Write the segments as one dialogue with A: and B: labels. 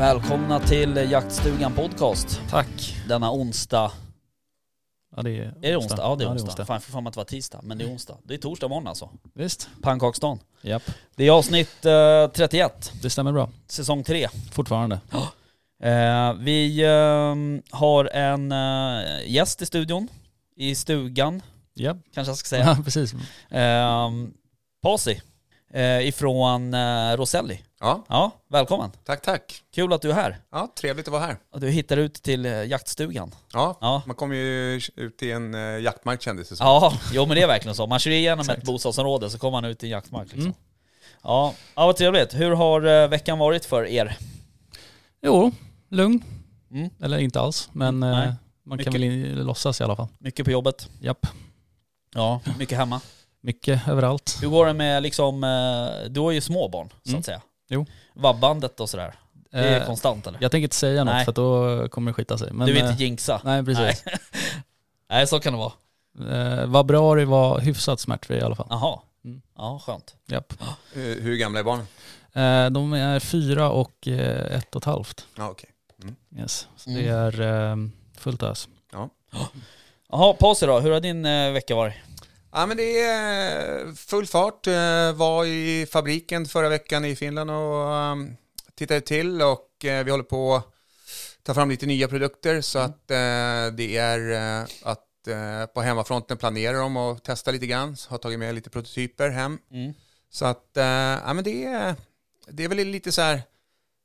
A: Välkomna till Jaktstugan Podcast
B: tack.
A: denna onsdag.
B: Ja, det är,
A: Är det onsdag? Ja det är onsdag.
B: onsdag.
A: Fan, för fan att det var tisdag, men det är onsdag. Det är torsdag morgon alltså.
B: Visst.
A: Pannkaksdagen.
B: Japp.
A: Det är avsnitt eh, 31,
B: Det stämmer bra.
A: säsong 3.
B: Fortfarande.
A: Eh, vi eh, har en eh, gäst i studion, i stugan
B: Japp.
A: kanske jag ska säga.
B: Ja, precis.
A: Eh, Pasi, ifrån eh, Roselli.
C: Ja,
A: Ja, välkommen.
C: tack tack.
A: Kul att du är här.
C: Ja, trevligt att vara här.
A: Och du hittar ut till eh, jaktstugan.
C: Ja,
A: Ja.
C: man kommer ju ut i en uh, jaktmark kändes det som.
A: Ja, jo men det är verkligen så. Man kör igenom ett bostadsområde så kommer man ut i en jaktmark liksom.
B: Mm.
A: Ja, ja, vad trevligt. Hur har eh, veckan varit för er?
B: Jo, lugn.
A: Mm.
B: Eller inte alls, men eh,
A: Nej.
B: man
A: Mycket.
B: kan väl in, låtsas i alla fall.
A: Mycket på jobbet?
B: Japp.
A: Ja, mycket hemma.
B: Mycket överallt.
A: Hur går det med liksom, eh, du har ju små barn så
B: Mm.
A: att säga.
B: Jo.
A: Vabbandet och sådär. Det är
B: Eh,
A: konstant eller?
B: jag tänker inte säga något
A: Nej.
B: för att då kommer det skita sig. Men,
A: du vill
B: eh,
A: inte jinxa?
B: Nej, precis.
A: Nej, så kan det vara.
B: Eh, februari var hyfsat smärtfri i alla fall.
A: Jaha.
B: Mm.
A: Ja, skönt.
B: Japp.
C: Eh, hur gamla är barnen?
B: Eh, de är fyra och eh, ett och ett halvt.
C: Ja, okej.
B: Yes. Så
A: Mm.
B: det är eh, fullt ös.
A: Jaha, Pasi då, hur har din eh, vecka varit?
C: Ja, men det är full fart. Eh, Var i fabriken förra veckan i Finland och um, tittade till och eh, vi håller på att ta fram lite nya produkter så att eh, det är eh, att eh, på hemmafronten planerar de och testa lite grann. Så har tagit med lite prototyper hem.
A: Mm.
C: Så att, eh, ja men det är, det är väl lite så här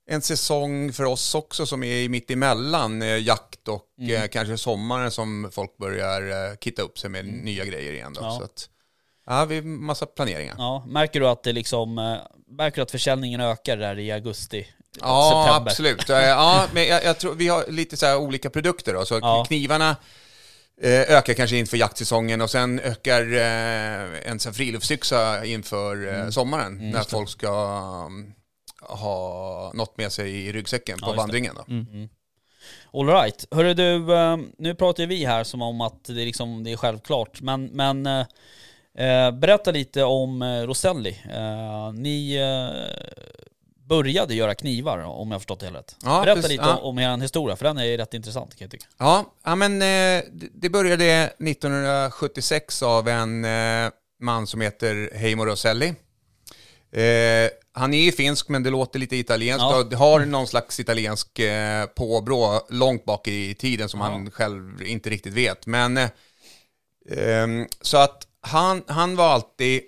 C: en säsong för oss också som är mitt emellan eh, jakt och
A: Mm.
C: eh, kanske sommaren som folk börjar eh, kitta upp sig med nya grejer igen då.
A: Ja.
C: Så att, ja, vi har massa planeringar.
A: Ja, märker du att det liksom, eh, märker du att försäljningen ökar där i augusti?
C: Ja,
A: september?
C: absolut. Eh, Ja, men jag, jag tror vi har lite så olika produkter då. Så
A: Ja.
C: knivarna eh, ökar kanske inför jaktsäsongen och sen ökar en friluftsyxa inför eh, sommaren
A: Mm,
C: när folk ska um, ha något med sig i ryggsäcken
A: Ja,
C: på
A: det.
C: vandringen. Då.
A: Mm. All right. Hörru du, eh, nu pratar ju vi här som om att det, är liksom, det är självklart, men, men eh, eh, berätta lite om eh, Roselli. Eh, ni eh, började göra knivar om jag förstått det hela rätt.
C: Ja,
A: berätta
C: precis.
A: lite
C: Ja.
A: om, om er historia, för den är rätt intressant kan jag tycka.
C: Ja, ja men det- började 1976 av en man som heter Heimo Roselli. Eh, han är ju finsk men det låter lite italienskt
A: Ja.
C: och har någon slags italiensk eh, påbrå långt bak i tiden som
A: Ja.
C: han själv inte riktigt vet. Men eh, ehm, så att han, han var alltid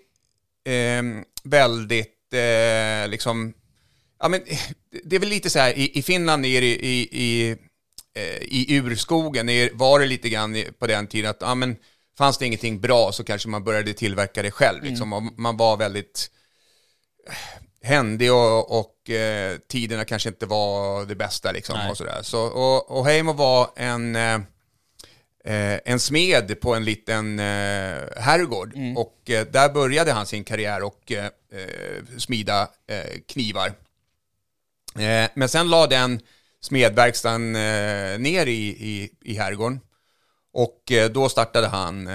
C: ehm, väldigt eh, liksom Ja, men det är väl lite så här, i, i Finland är det i, i, eh, i urskogen är, var det lite grann på den tiden att ja, men, fanns det ingenting bra så kanske man började tillverka det själv. Liksom. Och man var väldigt händig och, och eh, tiderna kanske inte var det bästa. Liksom,
A: Nej.
C: och sådär. Så, och, och Heimo var en, eh, eh, en smed på en liten eh, herrgård. Och eh, där började han sin karriär och eh, eh, smida knivar. Men sen la den smedverkstan ner i, i, i herrgården. Och då startade han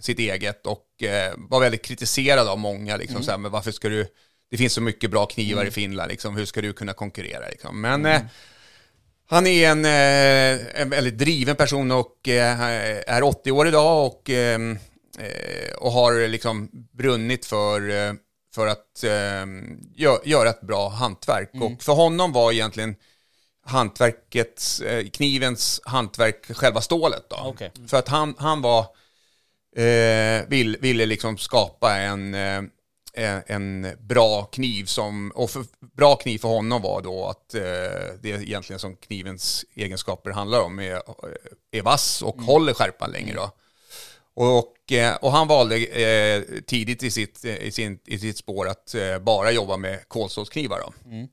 C: sitt eget och eh, var väldigt kritiserad av många. Liksom, så här, men varför ska du, det finns så mycket bra knivar i Finland, liksom, hur ska du kunna konkurrera? Liksom? Men eh, han är en, eh, en väldigt driven person och eh, är 80 år idag och, eh, eh, och har liksom brunnit för, för att gö- göra ett bra hantverk. Och för honom var egentligen hantverkets, knivens hantverk själva stålet. Då.
A: Okej.
C: För att han, han var, eh, vill, ville liksom skapa en, eh, en- bra kniv som, och för, bra kniv för honom var då att eh, det är egentligen som knivens egenskaper handlar om är, är vass och håller skärpan länge då. Och, eh, och han valde eh, tidigt i sitt, i, sin, i sitt spår att eh, bara jobba med kolstålsknivar då.
A: Mm.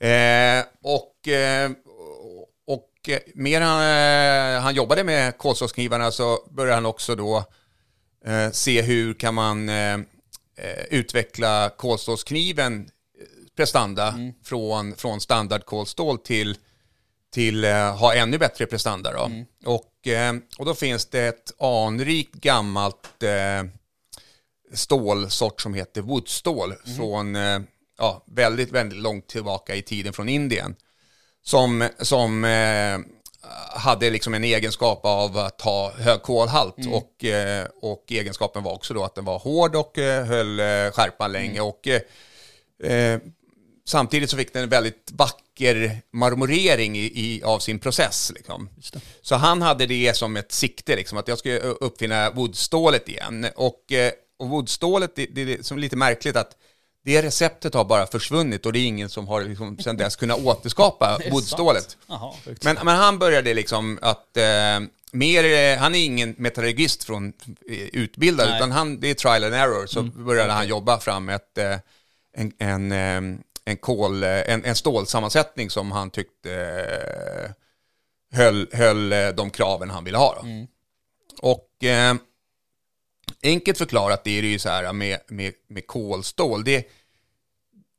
C: Eh, och, eh, och eh, mer han, eh, han jobbade med kolstålsknivarna så började han också då eh, se hur kan man eh, eh, utveckla kolstålskniven eh, prestanda från, från standardkolstål till, till eh, ha ännu bättre prestanda. Då. Och, eh, och då finns det ett anrikt gammalt eh, stålsort som heter woodstål från eh, ja, väldigt, väldigt långt tillbaka i tiden från Indien. Som, som eh, hade liksom en egenskap av att ha hög kolhalt och, eh, och egenskapen var också då att den var hård och eh, höll skärpan länge. Och, eh, samtidigt så fick den en väldigt vacker marmorering i, i, av sin process. Liksom. Så han hade det som ett sikte, liksom, att jag skulle uppfinna woodstålet igen. Och, och woodstålet, det, det är som lite märkligt att det receptet har bara försvunnit och det är ingen som har liksom sedan dess kunnat återskapa woodstålet. Men, men han började liksom att, eh, mer, eh, han är ingen metallurgist från eh, utbildad,
A: Nej.
C: utan han, det är trial and error, så började han jobba fram ett, eh, en, en, en, kol, en, en stålsammansättning som han tyckte eh, höll, höll de kraven han ville ha. Då. Och eh, enkelt förklarat det är det ju så här med, med, med kolstål. Det,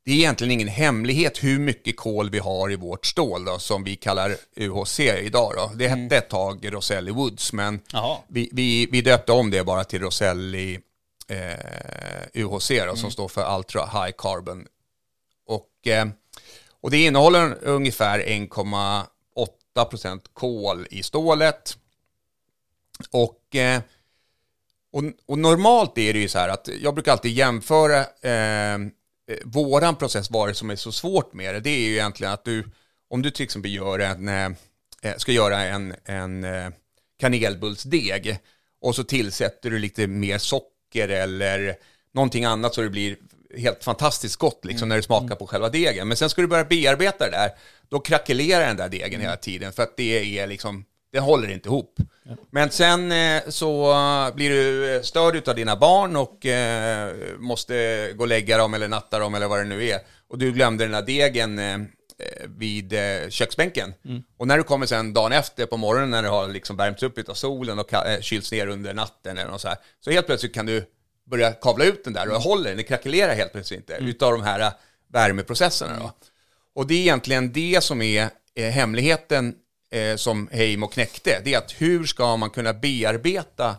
C: det är egentligen ingen hemlighet hur mycket kol vi har i vårt stål då, som vi kallar UHC idag. Då. Det hette ett tag Roselli Woods, men vi, vi, vi döpte om det bara till Roselli eh, UHC då, som står för Ultra High Carbon. Och, eh, och det innehåller ungefär 1,8 procent kol i stålet. Och, eh, och, och normalt är det ju så här att jag brukar alltid jämföra eh, våran process, vad det som är så svårt med det, det är ju egentligen att du, om du till exempel gör en, eh, eh, ska göra en, en eh, kanelbullsdeg och så tillsätter du lite mer socker eller någonting annat så det blir helt fantastiskt gott liksom när det smakar på själva degen. Men sen ska du börja bearbeta det där, då krackelerar den där degen hela tiden för att det är liksom, den håller inte ihop. Men sen eh, så eh, blir du störd av dina barn och eh, måste gå och lägga dem eller natta dem eller vad det nu är. Och du glömde den här degen eh, eh, vid eh, köksbänken. Och när du kommer sen dagen efter på morgonen när det har liksom värmts upp av solen och eh, kylts ner under natten eller något så här. Så helt plötsligt kan du börja kavla ut den där och håller den, det krackelerar helt plötsligt inte utav de här eh, värmeprocesserna då. Och det är egentligen det som är eh, hemligheten eh, som Heimo knäckte. Det är att hur ska man kunna bearbeta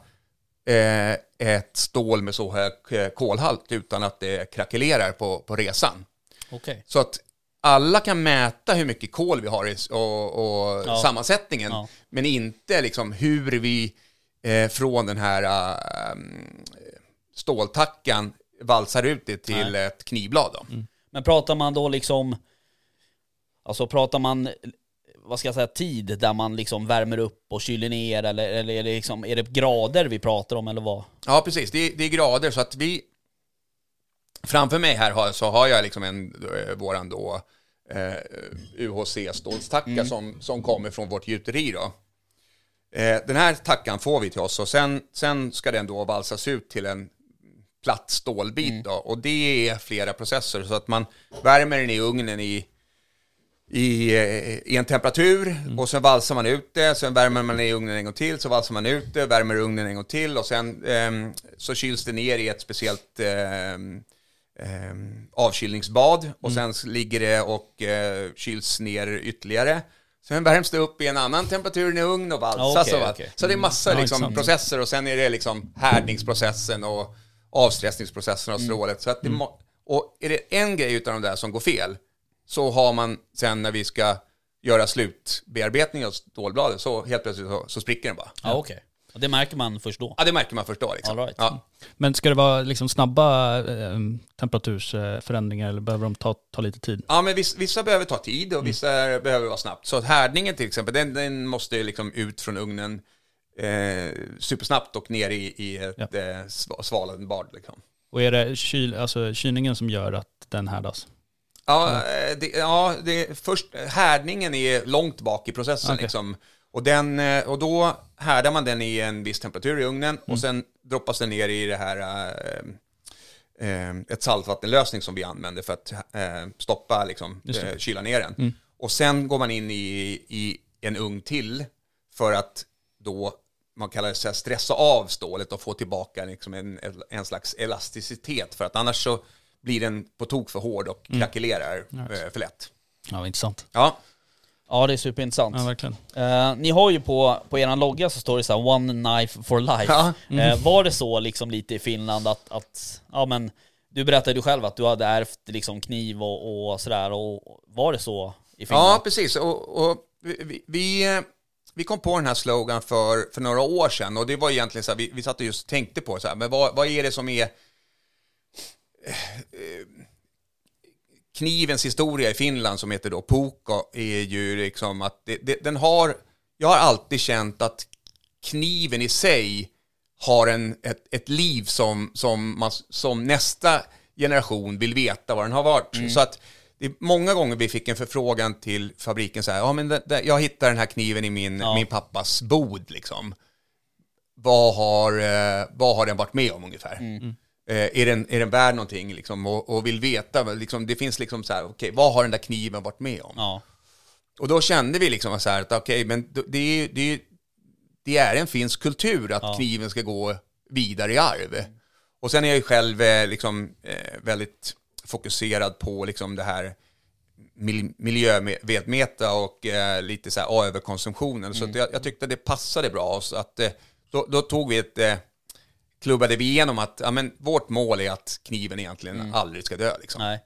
C: eh, ett stål med så hög eh, kolhalt utan att det krackelerar på, på resan.
A: Okej.
C: Så att alla kan mäta hur mycket kol vi har och, och
A: Ja.
C: sammansättningen,
A: Ja.
C: men inte liksom hur vi eh, från den här äh, ståltackan valsar ut det till ett knivblad. Då.
A: Men pratar man då liksom, alltså pratar man, vad ska jag säga, tid där man liksom värmer upp och kyler ner eller, eller är, det liksom, är det grader vi pratar om eller vad?
C: Ja, precis. Det, är- det är grader, så att vi... Framför mig här har, så har jag liksom en, eh, våran då, eh, UHC-stålstacka som, som kommer från vårt gjuteri då. Eh, den här tackan får vi till oss och sen, sen ska den då valsas ut till en platt stålbit då. Och det är flera processer så att man värmer den i ugnen i i, eh, i en temperatur och sen valsar man ut det, sen värmer man i ugnen en gång till, så valsar man ut det, värmer ugnen en gång till och sen ehm, så kyls det ner i ett speciellt ehm, ehm, avkylningsbad och sen s- ligger det och eh, kyls ner ytterligare. Sen värms det upp i en annan temperatur i ugn och valsas. Och va-
A: okej.
C: Så det är massa
B: Ja,
C: liksom, processer och sen är det liksom härdningsprocessen och avstressningsprocessen av strålet. Så att det må- och är det en grej utav de där som går fel så har man sen när vi ska göra slutbearbetning av stålbladet så helt plötsligt så, så spricker den bara.
A: Ja, okej. Och det märker man först då?
C: Ja, det märker man först då liksom.
A: All right.
C: ja.
B: Men ska det vara liksom snabba eh, temperatursförändringar eller behöver de ta, ta lite tid?
C: ja, men vissa, vissa behöver ta tid och vissa behöver vara snabbt. Så att härdningen till exempel, den, den måste ju liksom ut från ugnen eh, supersnabbt och ner i, i ett
B: Ja.
C: eh, sva- svalande bad. Liksom.
B: Och är det kyl, alltså kylningen som gör att den härdas?
C: Ja, eh, det, ja det, först, härdningen är långt bak i processen.
B: Okej.
C: Liksom. Och, den, eh, och då härdar man den i en viss temperatur i ugnen
B: Mm.
C: och sen droppas den ner i det här eh, ett saltvattenlösning som vi använder för att eh, stoppa, liksom, kyla ner den. Och sen går man in i, i en ugn till för att då, man kallar det så här, stressa av stålet och få tillbaka liksom en, en slags elasticitet. För att annars så blir den på tok för hård och krackelerar eh, för lätt.
B: Ja, intressant.
C: Ja,
A: Ja det är superintressant.
B: Ja, verkligen.
A: Eh, ni har ju på, på eran logga så står det så här One knife for life.
C: Ja.
A: Eh, var det så liksom lite i Finland att, att ja men du berättade ju själv att du hade ärvt liksom kniv och, och sådär och var det så i Finland?
C: Ja, precis. Och, och vi, vi, eh, vi kom på den här slogan för, för några år sedan och det var egentligen så här, vi, vi satt och just tänkte på så här, men vad, vad är det som är eh, knivens historia i Finland som heter då Puko är ju liksom att det, det, den har, jag har alltid känt att kniven i sig har en, ett, ett liv som, som, man, som nästa generation vill veta vad den har varit. Så att det är många gånger vi fick en förfrågan till fabriken så här, ja men det, det, jag hittar den här kniven i min,
A: Ja.
C: min pappas bod liksom. Vad har, eh, vad har den varit med om ungefär? Eh, är, den, är den värd någonting liksom, och, och vill veta, liksom, det finns liksom så här, okej, vad har den där kniven varit med om?
A: Ja.
C: Och då kände vi liksom så här att okej, men det är, det, är, det är en finsk kultur att
A: Ja.
C: kniven ska gå vidare i arv. Och sen är jag ju själv eh, liksom, eh, väldigt fokuserad på liksom det här mil- miljömedvetna och eh, lite så här överkonsumtionen. Så att jag, jag tyckte det passade bra. Så att, eh, då, då tog vi ett, eh, klubbade vi igenom att ja, men vårt mål är att kniven egentligen aldrig ska dö. Liksom.
A: Nej.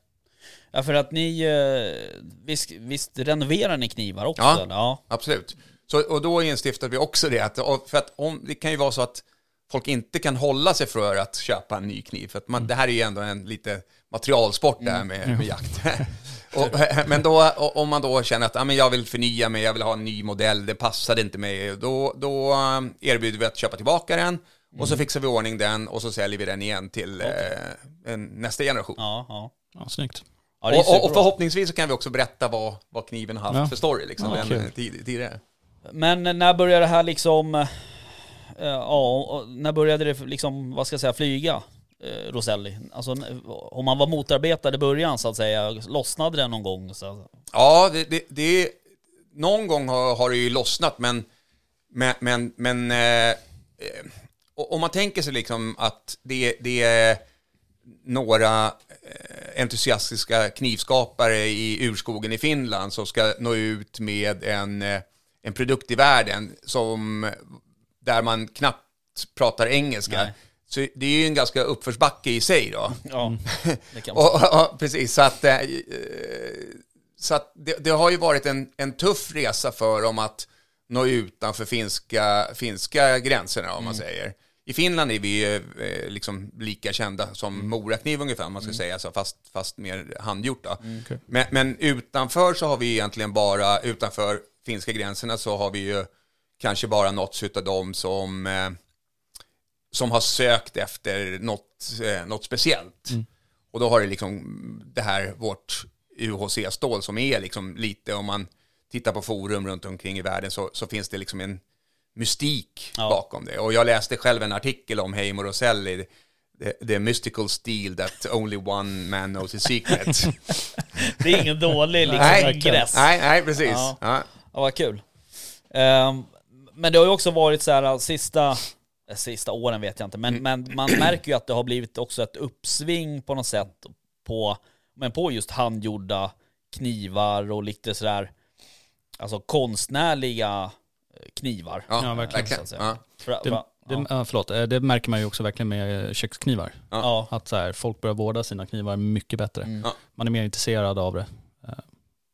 A: Ja för att ni, eh, visst, visst renoverar ni knivar också?
C: Ja.
A: ja.
C: Absolut. Så, och då instiftade vi också det, att, för att om, det kan ju vara så att folk inte kan hålla sig för att köpa en ny kniv, för att man, det här är ju ändå en lite materialsport det här med, med jakt. och, men då, om man då känner att ja, men jag vill förnya mig, jag vill ha en ny modell, det passade inte mig, då, då erbjuder vi att köpa tillbaka den, och så fixar vi ordning den, och så säljer vi den igen till eh, en, nästa generation.
A: Ja, ja.
B: Ja, snyggt.
A: ja
C: och, och, förhoppningsvis så kan vi också berätta vad, vad kniven har haft
B: Ja.
C: för story liksom,
B: Ja,
C: tid- tidigare.
A: Men när började det här liksom, eh, ja, när började det liksom, vad ska jag säga, flyga? Eh, Roselli. Alltså om man var motarbetad i början så att säga, lossnade det någon gång? Så,
C: Ja, det, det, det, någon gång har, har det ju lossnat, men, men, men, men eh, eh, om man tänker sig liksom att det, det är några eh, entusiastiska knivskapare i urskogen i Finland som ska nå ut med en, eh, en produkt i världen som, där man knappt pratar engelska.
A: Nej.
C: Så det är ju en ganska uppförsbacke i sig då.
A: ja, det kan man
C: Och, och, och, precis, så att, eh, så att det, det har ju varit en, en tuff resa för dem att nå utanför finska, finska gränserna, om man säger. I Finland är vi ju eh, liksom lika kända som Morakniv ungefär, om man ska säga så, fast, fast mer handgjort. Då.
B: Okej.
C: Men, men utanför så har vi egentligen bara, utanför finska gränserna så har vi ju kanske bara nåtts av dem som, eh, som har sökt efter något, eh, något speciellt. Och då har det liksom det här, vårt UHC-stål som är liksom lite, om man tittar på forum runt omkring i världen så, så finns det liksom en mystik
A: Ja.
C: bakom det. Och jag läste själv en artikel om Heimo Roselli, the, the mystical steel that only one man knows the secret.
A: Det är ingen dålig liksom
C: Nej,
A: ingress.
C: nej, nej, precis.
A: Ja.
C: Ja.
A: Ja, vad kul. Ehm, men det har ju också varit så här sista, eh, sista åren vet jag inte, men, men man märker ju att det har blivit också ett uppsving på något sätt på, men på just handgjorda knivar och lite sådär, alltså konstnärliga knivar.
C: Ja,
B: Ja, verkligen.
C: verkligen.
A: Så att säga.
C: Ja.
B: Det, det,
A: ja.
B: förlåt, Eh, det märker man ju också verkligen med köksknivar.
A: Ja.
B: Att så här, folk börjar vårda sina knivar mycket bättre.
A: Mm.
B: Man är mer intresserad av det.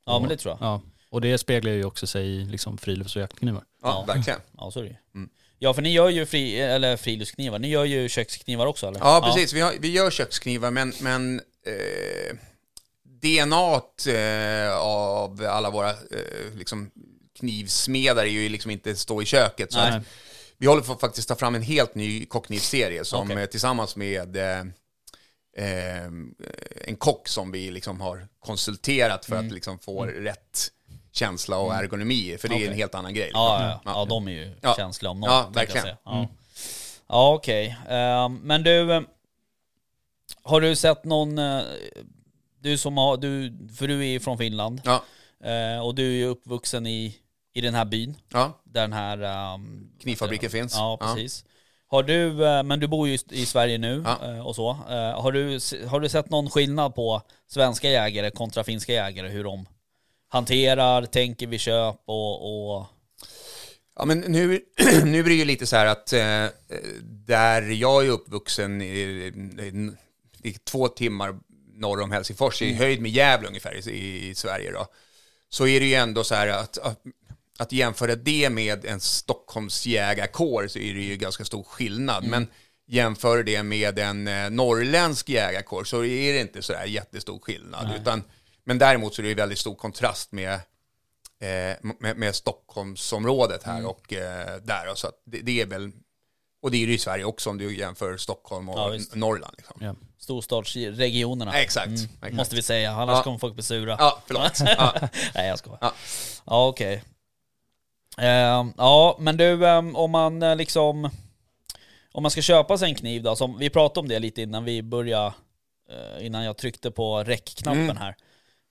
A: ja, men det tror jag.
B: Ja. Och det speglar ju också sig i liksom frilufts och jaktknivar.
C: Ja,
A: Ja.
C: verkligen.
A: Ja, så är det.
C: Mm.
A: Ja, för ni gör ju fri, eller friluftsknivar, ni gör ju köksknivar också eller?
C: Ja, precis. Vi, har, vi gör köksknivar, men, men eh, DNA eh, av alla våra eh, liksom, knivsmedar är ju liksom inte stå i köket. Så att vi håller på att faktiskt ta fram en helt ny kockknivserie som
A: Okej.
C: eh, tillsammans med eh, eh, en kock som vi liksom har konsulterat för att liksom få rätt känsla och ergonomi. För det är en helt annan grej.
A: Ja,
C: liksom.
A: ja, ja. ja de är ju
C: Ja.
A: känsliga om något.
C: Ja, verkligen.
A: säga. Ja, ja okej. Ehm, men du, eh, Har du sett någon, du som har, du, för du är ju från Finland
C: Ja,
A: eh, och du är ju uppvuxen i, i den här byn
C: ja.
A: där den här um,
C: Knivfabriken finns.
A: Ja, precis. Har du, eh, men du bor ju i Sverige nu
C: Ja.
A: eh, och så. Eh, Har du, har du sett någon skillnad på svenska jägare kontra finska jägare? Hur de hanterar, tänker vid köp och... och
C: Ja, men nu, nu blir det ju lite så här att eh, där jag är uppvuxen i, i, i två timmar norr om Helsingfors, i höjd med Gävle ungefär i, i Sverige då, så är det ju ändå så här att, att, att jämföra det med en Stockholms jägarkår så är det ju ganska stor skillnad. Men jämför det med en eh, norrländsk jägarkår så är det inte så där jättestor skillnad. Utan, men däremot så är det ju väldigt stor kontrast med eh, med, med Stockholmsområdet här och eh, där. och Så det, det är väl, och det är det i Sverige också om du jämför Stockholm och
A: Ja.
C: Norrland. Liksom.
B: Ja.
A: storstadsregionerna.
C: Exakt.
A: Mm,
C: exakt.
A: Måste vi säga, annars
C: Ja.
A: kommer folk bli sura.
C: Ja, förlåt. Ja.
A: Nej jag skojar.
C: Ja.
A: Ja, okej. Ehm, ja men du ehm, om man eh, liksom Om man ska köpa sig en kniv då, som vi pratade om det lite innan vi började eh, Innan jag tryckte på räckknappen
C: Mm.
A: här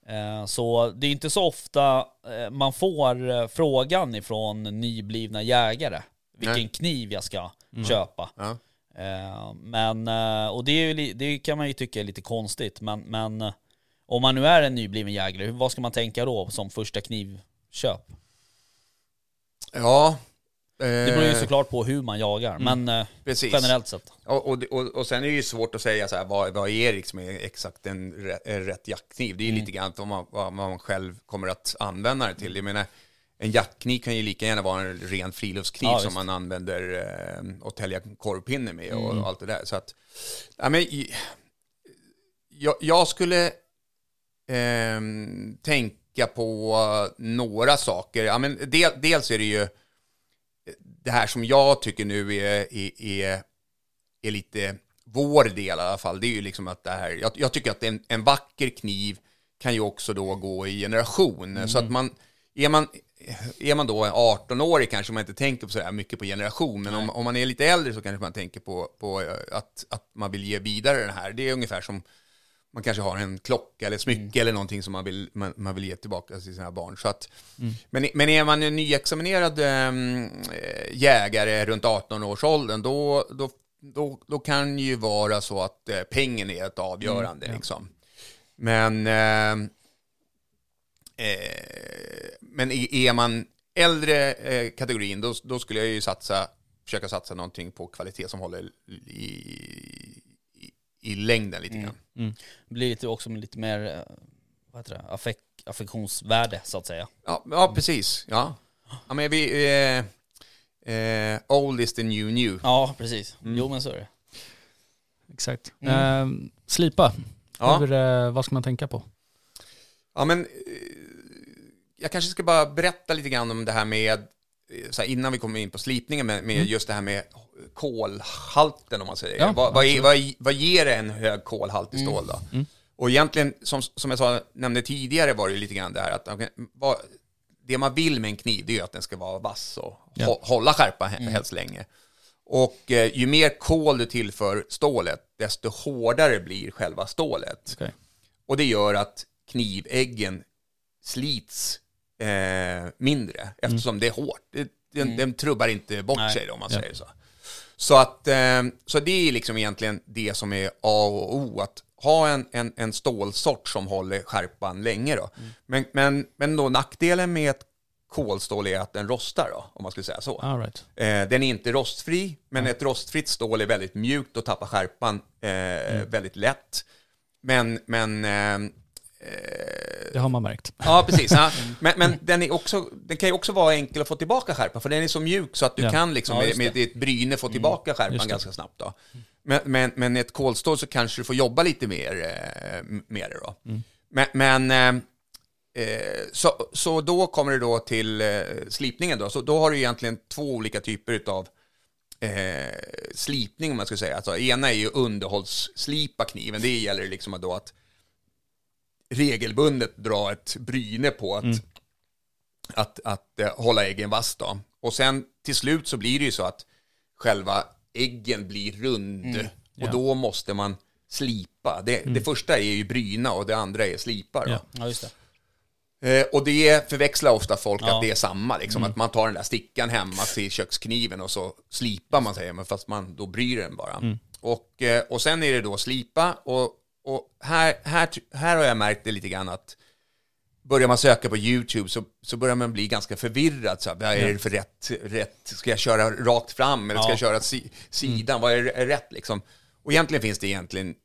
A: Eh, Så det är inte så ofta eh, man får eh, frågan ifrån nyblivna jägare Vilken
C: Nej.
A: kniv jag ska köpa
C: Ja.
A: Eh, Men, eh, och det, är det kan man ju tycka är lite konstigt, men, men eh, om man nu är en nybliven jägare, vad ska man tänka då som första knivköp?
C: Ja.
A: Det beror ju
C: eh,
A: såklart på hur man jagar, men eh,
C: Precis.
A: generellt sett.
C: Och, och, och, och sen är det ju svårt att säga så här, vad, vad är liksom exakt en rätt, rätt jackkniv? Det är ju lite grann vad man, vad man själv kommer att använda det till. Jag menar, en jackkniv kan ju lika gärna vara en ren friluftskniv
A: Ja,
C: som man använder eh, att tälja korvpinne med och, allt det där. Så att, ja, men, jag, jag skulle ehm, tänka på några saker. Ja, men del, dels är det ju det här som jag tycker nu är, är, är, är lite vår del i alla fall. Det är ju liksom att det här, jag, jag tycker att en, en vacker kniv kan ju också då gå i generation. Så att man, är man, är man då 18-årig kanske man inte tänker på så här mycket på generation, men om, om man är lite äldre så kanske man tänker på, på eh, att, att man vill ge vidare det här. Det är ungefär som man kanske har en klocka eller smycke eller någonting som man vill, man, man vill ge tillbaka till sina barn. Så att, men, men är man en nyexaminerad eh, jägare runt 18-årsåldern, då, då, då, då kan ju vara så att eh, pengen är ett avgörande. liksom. Men, ehm, eh, men är man äldre kategorin, då, då skulle jag ju satsa, försöka satsa någonting på kvalitet som håller i, i, längden lite grann.
A: Det blir lite också med lite mer, eh, vad heter det, affek, affektionsvärde så att säga.
C: Ja, ja precis. Ja. ja men vi, eh, eh, old is the new new.
A: Ja, precis. Jo men så är det.
B: Exakt. Eh, slipa,
C: Ja.
B: Hur, eh, vad ska man tänka på?
C: Ja, men eh, jag kanske ska bara berätta lite grann om det här med, här, innan vi kommer in på slipningen, med, med just det här med kolhalten om man säger.
B: Ja,
C: vad, vad, är- vad, vad ger en hög kolhalt i stål då? Och egentligen, som, som jag sa, nämnde tidigare, var det lite grann det här att okej, vad, det man vill med en kniv, det är att den ska vara vass och
B: Ja.
C: hå- hålla skärpa he- helst länge. Och eh, ju mer kol du tillför stålet, desto hårdare blir själva stålet.
B: Okej.
C: Och det gör att kniväggen slits eh, mindre eftersom det är hårt. Det, den, den trubbar inte bort
A: Nej.
C: sig om man
B: Ja.
C: säger så. Så, att, eh, så det är liksom egentligen det som är A och O, att ha en, en, en stålsort som håller skärpan länge. Då. Men, men, men då nackdelen med ett kolstål är att den rostar, då, om man skulle säga så.
B: All right.
C: Eh, den är inte rostfri, men ett rostfritt stål är väldigt mjukt och tappar skärpan eh, väldigt lätt. Men, men eh,
B: Det har man märkt.
C: Ja, precis. Ja. Men, men den, är också, den kan ju också vara enkel att få tillbaka skärpan, för den är så mjuk så att du
B: Ja.
C: kan liksom
A: Ja,
C: med, ditt bryne få tillbaka skärpan ganska snabbt. Då. Men, men, men ett kolstål så kanske du får jobba lite mer eh, med det. Då. Men, men eh, eh, så, så då kommer det då till eh, slipningen. Då. Så då har du egentligen två olika typer av eh, slipning, om man ska säga. Alltså, ena är ju underhållsslipa kniven. Det gäller liksom då att regelbundet dra ett bryne på att, att, att eh, hålla äggen vass. Då. Och sen till slut så blir det ju så att själva äggen blir rund och
B: Ja.
C: då måste man slipa. Det, det första är ju bryna och det andra är slipa. Då.
B: Ja.
A: Ja, just det.
C: Eh, och det förväxlar ofta folk
A: Ja.
C: att det är samma, liksom, att man tar den där stickan hemma till kökskniven och så slipar man men fast man då bryr den bara. Och, eh, och sen är det då slipa och, och här, här, här har jag märkt det lite grann att börjar man söka på YouTube så, så börjar man bli ganska förvirrad. Så här, vad är det för rätt, rätt? Ska jag köra rakt fram eller ska
A: Ja.
C: jag köra si, sidan? Vad är rätt liksom? Och egentligen finns det egentligen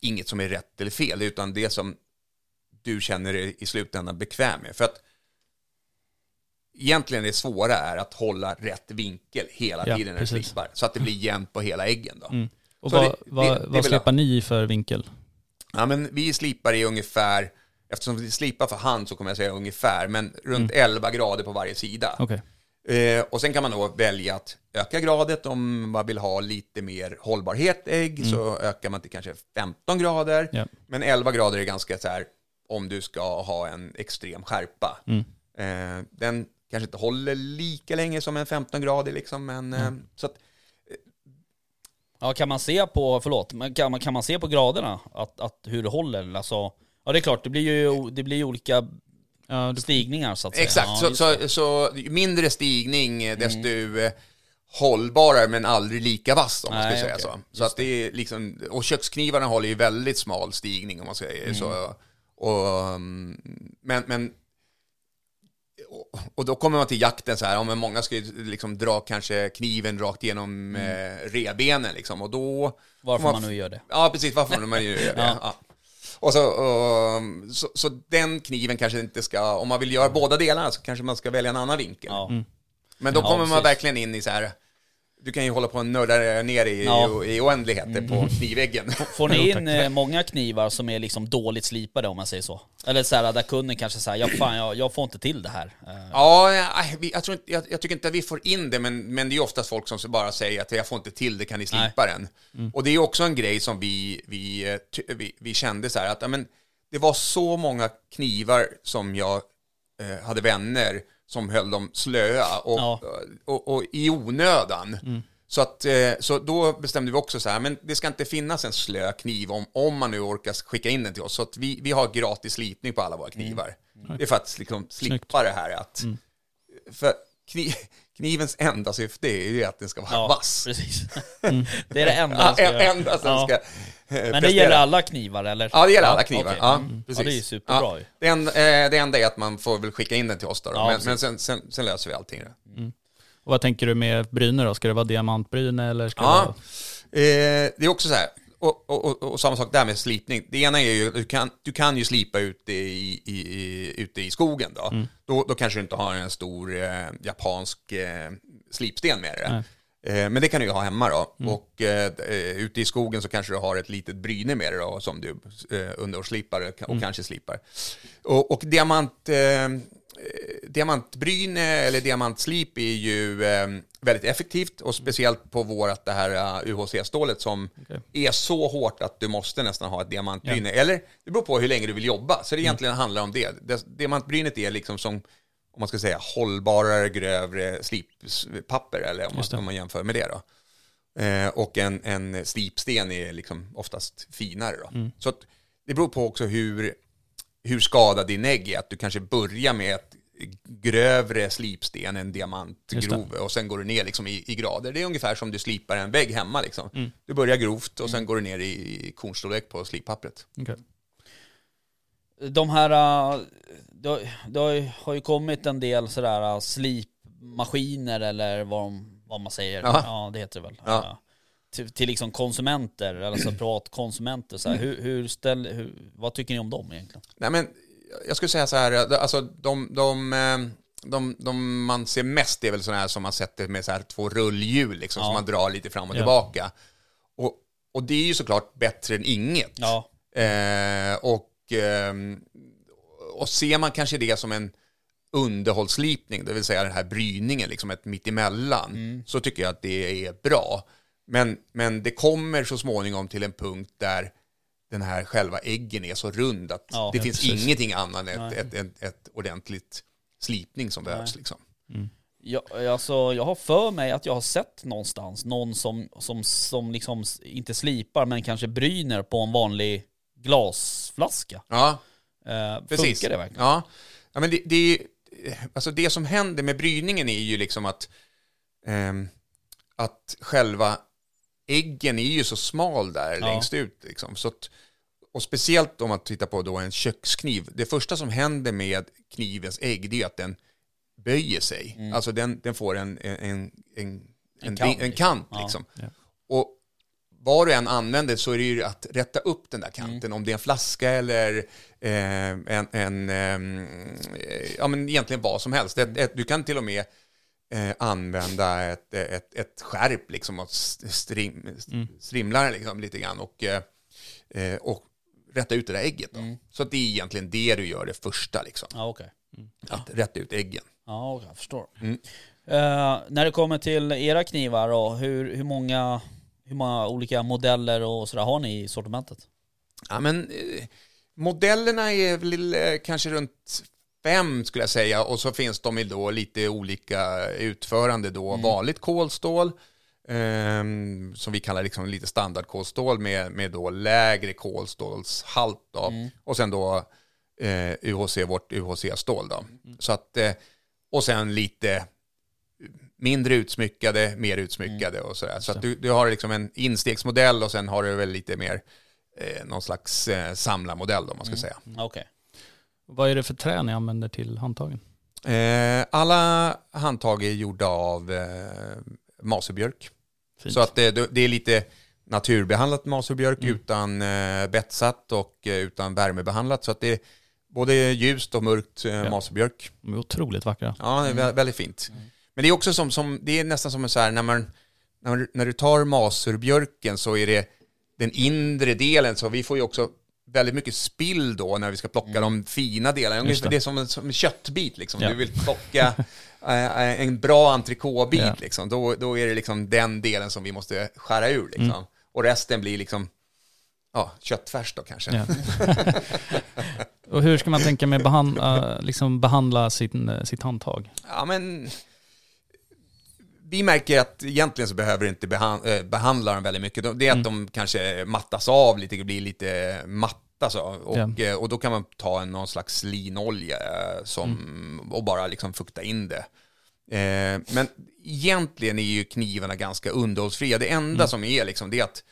C: inget som är rätt eller fel, utan det som du känner dig i slutändan bekväm med. För att egentligen det svåra är att hålla rätt vinkel hela
B: Ja,
C: tiden när du slipar, så att det blir jämnt på hela äggen. Då.
B: Mm. Och
C: Så
B: vad,
C: det- det-
B: vad,
C: det
B: vad släpar ni i för vinkel?
C: Ja, men vi slipar i ungefär, eftersom vi slipar för hand så kommer jag säga ungefär, men runt
B: Mm.
C: 11 grader på varje sida.
B: Okej.
C: Eh, och sen kan man då välja att öka gradet om man vill ha lite mer hållbarhet ägg, så ökar man till kanske 15 grader.
B: Mm. Ja.
C: Men 11 grader är ganska så här, om du ska ha en extrem skärpa.
B: Mm.
C: Eh, den kanske inte håller lika länge som en 15 grader liksom, men eh, så att,
A: Ja, kan man se på, förlåt, men kan man, kan man se på graderna att, att hur det håller? Alltså, ja det är klart, det blir ju, det blir olika
B: Ja, du,
A: stigningar så att säga.
C: Exakt,
A: ja,
C: så, så, så mindre stigning eh, desto eh, hållbarare men aldrig lika vass om man ska
A: Nej,
C: säga
A: okej.
C: så. Så att det är liksom, och köksknivarna håller ju väldigt smal stigning om man säger så. Och, mm, men, men och- då kommer man till jakten så här, ja, men många ska ju liksom dra kanske kniven rakt genom eh, rebenen liksom och då
A: Varför
C: får
A: man nu gör det.
C: Ja, precis. Varför man ju gör det. ja. Och så, och, så, så den kniven kanske inte ska, om man vill göra båda delarna så kanske man ska välja en annan vinkel.
A: Ja.
C: Men då
A: Ja,
C: kommer man verkligen in i så här, du kan ju hålla på och nörda ner i,
A: Ja. Mm.
C: i oändligheter på knivväggen.
A: Får ni in eh, många knivar som är liksom dåligt slipade om man säger så? Eller så här, där kunden kanske säger, ja fan jag, jag får inte till det här. Eh,
C: Ja, vi, jag, tror inte, jag, jag tycker inte att vi får in det, men, men det är oftast folk som bara säger att jag får inte till det, kan ni slipa den? Och det är också en grej som vi, vi, eh, ty, vi, vi kände så här att men, det var så många knivar som jag eh, hade vänner som höll dem slöa och,
A: Ja.
C: och, och, i onödan. Så, att, eh, så då bestämde vi också så här, men det ska inte finnas en slö kniv om, om man nu orkar skicka in den till oss. Så att vi, vi har gratis slipning på alla våra knivar. Det är för att liksom slippa det här att... För kni, knivens enda syfte är ju att den ska vara
A: ja,
C: vass.
A: precis. det är det enda
C: Ja,
A: jag ska göra.
C: enda
A: Ja.
C: ska
A: Men det gäller alla knivar eller?
C: Ja, det gäller alla knivar.
A: okej.
C: Ja,
A: Mm.
C: precis.
A: Ja, det är superbra ju.
C: Det, en, eh, det enda är att man får väl skicka in den till oss då. men men sen, sen, sen löser vi allting. Då.
B: och vad tänker du med bryne då? Ska det vara diamantbryne eller ska det
C: Ja,
B: vara...
C: eh, det är också så här. Och, och, och, och samma sak där med slipning. Det ena är ju, du kan, du kan ju slipa ute i, i, i, ute i skogen då.
B: Mm.
C: då. Då kanske du inte har en stor eh, japansk eh, slipsten med dig. Eh, men det kan du ju ha hemma då.
B: Mm.
C: Och eh, eh, ute i skogen så kanske du har ett litet bryne med dig då som du eh, underslipar och
B: Mm.
C: kanske slipar. Och, och diamant... Eh, Eh, diamantbryne eller diamantslip är ju eh, väldigt effektivt och speciellt på vårat det här uh, UHC-stålet som
B: Okej.
C: är så hårt att du måste nästan ha ett diamantbryne. Eller det beror på hur länge du vill jobba, så det
B: Mm.
C: egentligen handlar om det. det. Diamantbrynet är liksom som, om man ska säga, hållbarare, grövre slippapper, eller om man, om man jämför med det då. Eh, och en, en slipsten är liksom oftast finare då.
B: Mm.
C: Så det beror på också hur, hur skadad din ägg är. Att du kanske börjar med ett grövre slipsten än
B: Just
C: diamantgrov och sen går du ner liksom i, i grader. Det är ungefär som du slipar en vägg hemma. Liksom. Du börjar grovt och sen går du ner i, i kornstorlek på slippappret.
B: Okej.
A: De här, äh, det, har- det har ju- kommit en del sådär äh, slipmaskiner eller vad, de, vad man säger.
C: Ja.
A: Ja, det heter det väl.
C: Ja.
A: Ja. Till, till liksom konsumenter, alltså privatkonsumenter. Så här. Hur, hur ställ, hur, vad tycker ni om dem egentligen?
C: Nej, men jag skulle säga så här, alltså de, de, de, de man ser mest är väl sådana här som man sätter med så här två rullhjul liksom,
A: Ja.
C: som man drar lite fram och
B: Ja.
C: tillbaka. Och, och det är ju såklart bättre än inget.
A: Ja,
C: Eh, och, och ser man kanske det som en underhållslipning, det vill säga den här bryningen, liksom ett mittemellan, så tycker jag att det är bra. Men, men det kommer så småningom till en punkt där den här själva äggen är så rund att
A: Ja,
C: det finns
B: precis.
C: ingenting annat än ett, ett, ett, ordentligt slipning som behövs. Liksom.
A: Ja, alltså, jag har för mig att jag har sett någonstans någon som, som, som liksom inte slipar men kanske bryner på en vanlig glasflaska.
C: Ja,
A: Eh,
C: precis.
A: Funkar det verkligen?
C: Ja, ja men det, det, är ju- alltså det som händer med bryningen är ju liksom att, ehm, att själva äggen är ju så smal där
A: Ja.
C: längst ut. Liksom. Så att, och speciellt om man tittar på då en kökskniv. Det första som händer med knivens ägg det är att den böjer sig.
A: Mm.
C: Alltså den, den får en, en, en, en, en,
A: kant,
C: en kant.
A: Ja.
C: Liksom.
B: Ja.
C: Och vad du än använder så är det ju att rätta upp den där
A: Mm.
C: kanten. Om det är en flaska eller eh, en, en eh, ja men egentligen vad som helst. Ett, ett, du kan till och med eh, använda ett, ett, ett skärp liksom och st- strim,
A: Mm.
C: strimla liksom lite grann och, eh, eh, och rätta ut det där ägget. Då.
A: Mm.
C: Så att det är egentligen det du gör det första, liksom.
A: Ja, okej.
C: att rätta ut äggen.
A: Ja, okej, jag förstår.
C: Mm.
A: Eh, när det kommer till era knivar då, hur, hur, många, hur många olika modeller och sådär har ni i sortimentet?
C: Ja, men, eh, modellerna är väl eh, kanske runt fem skulle jag säga och så finns de i då lite olika utförande då. Vanligt kolstål ehm, som vi kallar liksom lite standardkolstål med, med då lägre kolstålshalt då. och sen då eh, UHC, vårt UHC-stål då. Så att, eh, och sen lite mindre utsmyckade, mer utsmyckade och sådär. Så att du, du har liksom en instegsmodell och sen har du väl lite mer eh, någon slags eh, samlarmodell om man ska säga.
A: Okej.
B: Vad är det för trä ni använder till handtagen?
C: Eh, alla handtag är gjorda av eh, maserbjörk.
B: Fint.
C: Så att det, det är lite naturbehandlat maserbjörk
B: Mm.
C: utan eh, betsat och eh, utan värmebehandlat. Så att det är både ljust och mörkt eh,
B: Ja.
C: maserbjörk.
B: De är otroligt vackra.
C: Ja, det är vä- väldigt fint. Men det är också som, som det är nästan som en så här, när, man, när, när du tar maserbjörken så är det den inre delen, så vi får ju också väldigt mycket spill då när vi ska plocka de fina delarna. Det.
B: det.
C: är som en, som en köttbit liksom.
B: Ja.
C: Du vill plocka eh, en bra entrecôtebit
B: Ja.
C: liksom. Då, då är det liksom den delen som vi måste skära ur liksom.
B: Mm.
C: Och resten blir liksom, ja, köttfärs då kanske.
B: Ja. och hur ska man tänka med behandla, liksom behandla sin, sitt handtag?
C: Ja, men vi märker att egentligen så behöver inte behan eh, behandla dem väldigt mycket. Det är att de kanske mattas av lite, blir lite matta så. Och, eh, och då kan man ta en, någon slags linolja eh, som, och bara liksom fukta in det. Eh, men egentligen är ju knivarna ganska underhållsfria. Det enda som är liksom, det är att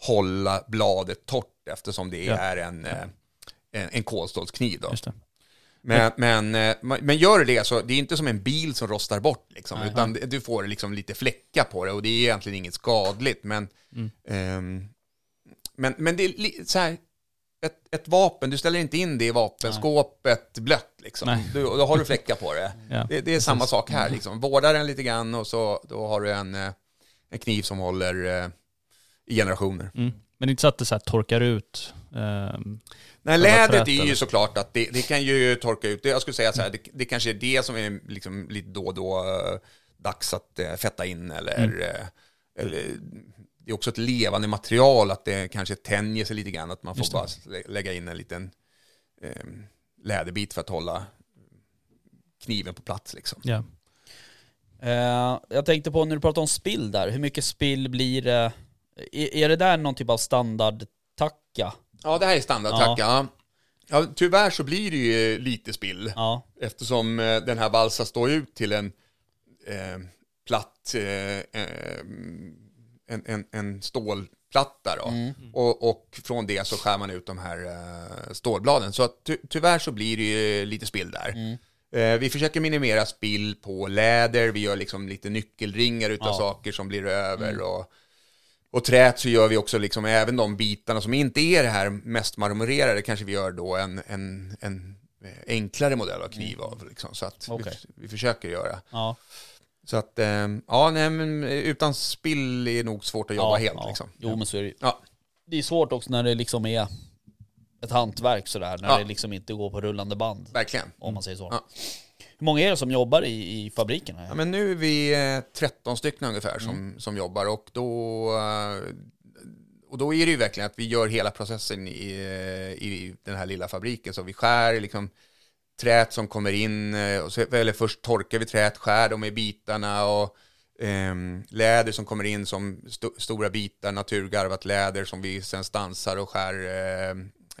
C: hålla bladet torrt eftersom det
B: Ja.
C: är en, eh, en, en kolstålskniv. Då. Men, men, eh, men gör det så det är inte som en bil som rostar bort liksom,
A: Nej.
C: utan du får liksom lite fläckar på det och det är egentligen inget skadligt. Men,
B: Mm.
C: ehm, men, men det är så här, ett, ett vapen, du ställer inte in det i vapenskåpet blött liksom.
B: Nej.
C: Du, då har du fläckar på det.
B: Ja.
C: Det, det är samma sak här liksom. Vårda den lite grann och så då har du en, eh, en kniv som håller eh, i generationer.
B: Mm. Men det är inte så att det så här torkar ut? Ehm,
C: Nej, lädret är ju såklart att det, det kan ju torka ut. Det- Jag skulle säga så här, det, det kanske är det som är liksom lite då och då eh, dags att eh, fetta in eller,
B: Mm.
C: eh, eller det är också ett levande material att det kanske tänjer sig lite grann, att man får bara lä- lägga in en liten eh, läderbit för att hålla kniven på plats liksom.
B: ja.
A: Eh, jag tänkte på när du pratade om spill där, hur mycket spill blir det? Är, är det där någon typ av standardtacka?
C: Ja, det här är standardtacka. Ja. Ja, tyvärr så blir det ju lite spill.
A: Ja.
C: Eftersom eh, den här valsa står ut till en eh, platt, eh, eh, en, en, en stålplatta då. Och, och från det så skär man ut de här eh, stålbladen. Så ty, tyvärr så blir det ju lite spill där. Eh, vi försöker minimera spill på läder, vi gör liksom lite nyckelringar utav
A: Ja.
C: saker som blir över. Och, och trät så gör vi också liksom även de bitarna som inte är det här mest marmorerade kanske vi gör då en, en, en enklare modell av kniv av. Liksom, så att
A: Okej.
C: vi, vi försöker göra.
A: Ja.
C: Så att, eh, ja, nej, men utan spill är nog svårt att jobba
A: ja,
C: helt.
A: ja.
C: Liksom.
A: Jo men så är det.
C: Ja.
A: Det är svårt också när det liksom är ett hantverk sådär, när det liksom inte går på rullande band.
C: Verkligen.
A: Om man säger så. Hur många är det som jobbar i, i fabriken? Här?
C: Ja, men nu är vi eh, 13 stycken ungefär som,
A: Mm.
C: som jobbar och då, eh, och då är det ju verkligen att vi gör hela processen i, eh, i den här lilla fabriken. Så vi skär liksom trät som kommer in, eh, och så, eller först torkar vi träet, skär dem i bitarna och ehm, läder som kommer in som sto- stora bitar, naturgarvat läder som vi sen stansar och skär eh,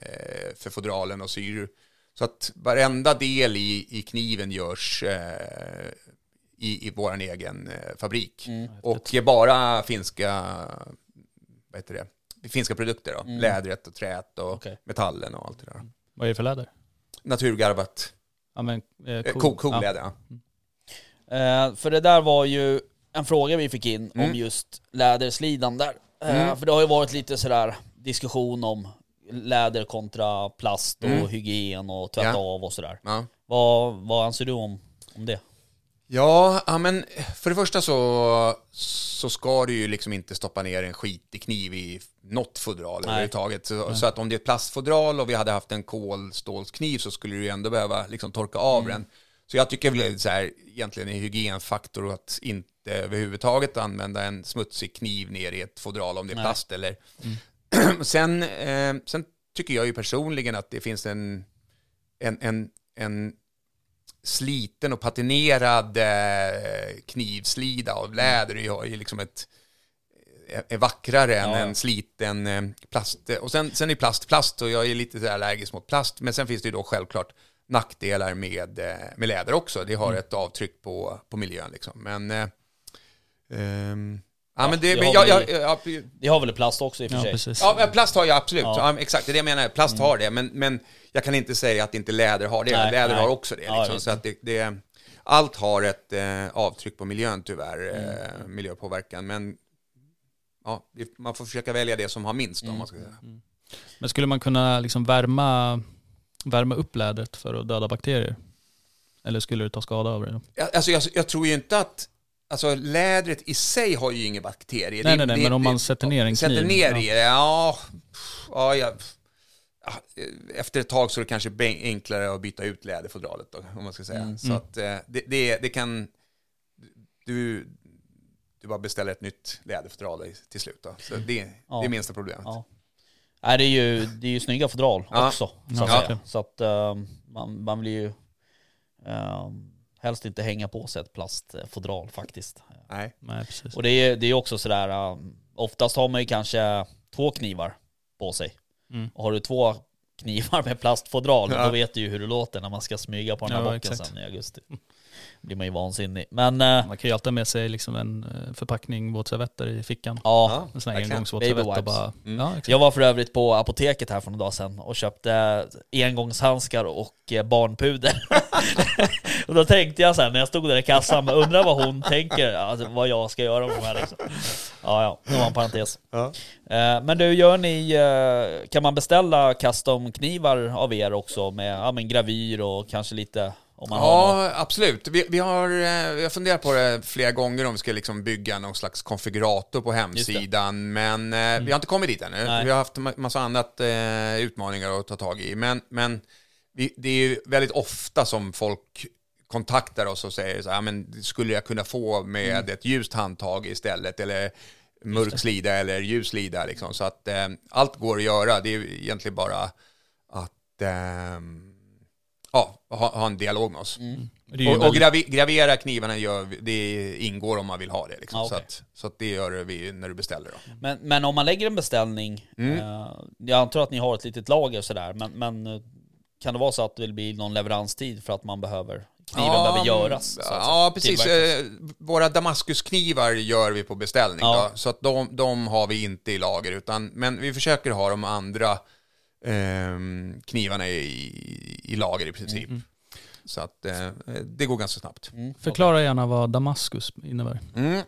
C: eh, för fodralen och syr. Så att varenda del i, i kniven görs eh, i, i vår egen eh, fabrik. Och bara finska, vad heter det? finska produkter då. Lädret och träet och
A: Okej.
C: metallen och allt det där.
B: Vad är det för läder?
C: Naturgarvat,
B: Ja, men, eh,
C: eh,
B: cool.
C: cool,
B: Ja.
C: läder. Ja.
A: Eh, för det där var ju en fråga vi fick in om
C: Mm.
A: just läderslidan där. Eh,
C: Mm.
A: För det har ju varit lite sådär diskussion om läder kontra plast och
C: Mm.
A: hygien och tvätta
C: Ja.
A: av och sådär.
C: Ja.
A: Vad, vad anser du om, om det?
C: Ja, ja, men för det första så, så ska du ju liksom inte stoppa ner en skitig kniv i något fodral överhuvudtaget. Så, så att om det är ett plastfodral och vi hade haft en kolstålskniv så skulle du ju ändå behöva liksom torka av den. Så jag tycker väl så här, egentligen en hygienfaktor att inte överhuvudtaget använda en smutsig kniv ner i ett fodral om det är plast eller... sen, eh, sen tycker jag ju personligen att det finns en, en, en, en sliten och patinerad eh, knivslida av läder ju- är ju liksom ett är- vackrare än
A: Ja.
C: en sliten eh, plast. Och sen, sen är plast plast och jag är lite så här allergisk mot plast. Men sen finns det ju då självklart nackdelar med, eh, med läder också. Det har
A: Mm.
C: ett avtryck på, på miljön liksom. Men, eh, ehm, ja, men det,
A: det
C: men
A: har
C: jag, jag, jag,
A: Det har väl plast också i och för
B: Ja,
A: sig?
B: precis.
C: Ja, plast har jag absolut.
A: Ja. Mm.
C: Ja. exakt, det är det jag menar. Plast har det, men, men jag kan inte säga att inte läder har det.
A: Nej,
C: läder
A: nej.
C: har också det.
A: Ja,
C: Liksom.
A: visst.
C: så att det, det, allt har ett eh, avtryck på miljön tyvärr,
A: Mm.
C: eh, miljöpåverkan. Men ja, det- man får försöka välja det som har minst
A: Mm.
C: om man ska säga.
B: Men skulle man kunna liksom värma, värma upp lädret för att döda bakterier? Eller skulle du ta skada av det? Då?
C: Jag, alltså, jag, jag tror ju inte att Alltså lädret i sig har ju inga bakterier.
B: Nej,
C: Det-
B: nej, nej,
C: det-
B: men om man sätter ner en
C: Sätter
B: kniv,
C: ner
B: ja.
C: i det, ja. ja, ja, efter ett tag så är det kanske enklare att byta ut läderfodralet då, om man ska säga.
B: Mm.
C: Så att eh, det, det, det kan... Du, du bara beställer ett nytt läderfodral till slut då. Så det,
A: Ja.
C: det är minsta problemet.
A: Ja. Nej, det är ju, det är ju snygga fodral
C: Ja.
A: också. Så
B: Ja,
A: att,
B: verkligen.
A: så att ehm, man, man vill ju ehm, helst inte hänga på sig ett plastfodral faktiskt.
C: Nej.
B: Nej, precis.
A: Och det är, det är också sådär, um, oftast har man ju kanske två knivar på sig.
B: Mm.
A: Och har du två knivar med plastfodral,
C: Ja.
A: då vet du ju hur det låter när man ska smyga på den här
B: Ja,
A: bocken
B: exakt.
A: sen i augusti. Blir man ju vansinnig. Men eh,
B: Man kan ju alltid ha med sig liksom en eh, förpackning våtservetter i fickan.
A: ja,
B: En sån här engångsvåtservett och bara...
C: Mm.
B: Ja.
A: Jag var för övrigt på apoteket här för några dagar sedan och köpte engångshandskar och eh, barnpuder. och då tänkte jag sen när jag stod där i kassan, undrar vad hon tänker, alltså, vad jag ska göra med de här liksom. Ja, ja, det var en parentes.
C: Ja.
A: Men du, gör ni, kan man beställa custom-knivar av er också med ja, men gravyr och kanske lite om man har?
C: Ja, absolut. Vi, vi, har, eh, vi har funderat på det flera gånger om vi ska liksom bygga någon slags konfigurator på hemsidan. Men eh, vi har inte kommit dit ännu.
A: Nej.
C: Vi har haft en massa annat eh, utmaningar att ta tag i. Men, men vi, det är ju väldigt ofta som folk kontaktar oss och säger så här, men skulle jag kunna få med ett ljust handtag istället? Eller mörk slida eller ljus slida liksom. Så att eh, allt går att göra. Det är egentligen bara att ehm, ja, ha, ha en dialog med oss.
B: Det är ju
C: Och, och gravi, gravera knivarna gör, det ingår om man vill ha det. Liksom.
A: Ja,
C: så,
A: okej.
C: att, så att det gör vi när du beställer. Då.
A: Men, men om man lägger en beställning,
C: Mm.
A: eh, jag antar att ni har ett litet lager sådär, men, men eh, kan det vara så att det blir någon leveranstid för att man behöver, kniven behöver göras? Så att
C: Ja, precis. Eh, Våra Damaskusknivar gör vi på beställning.
A: Ja.
C: Då, så att de, de har vi inte i lager. Utan, men vi försöker ha de andra knivarna i, i lager i princip. Så att eh, det går ganska snabbt.
A: Mm,
B: Förklara gärna vad Damaskus innebär.
C: Mm.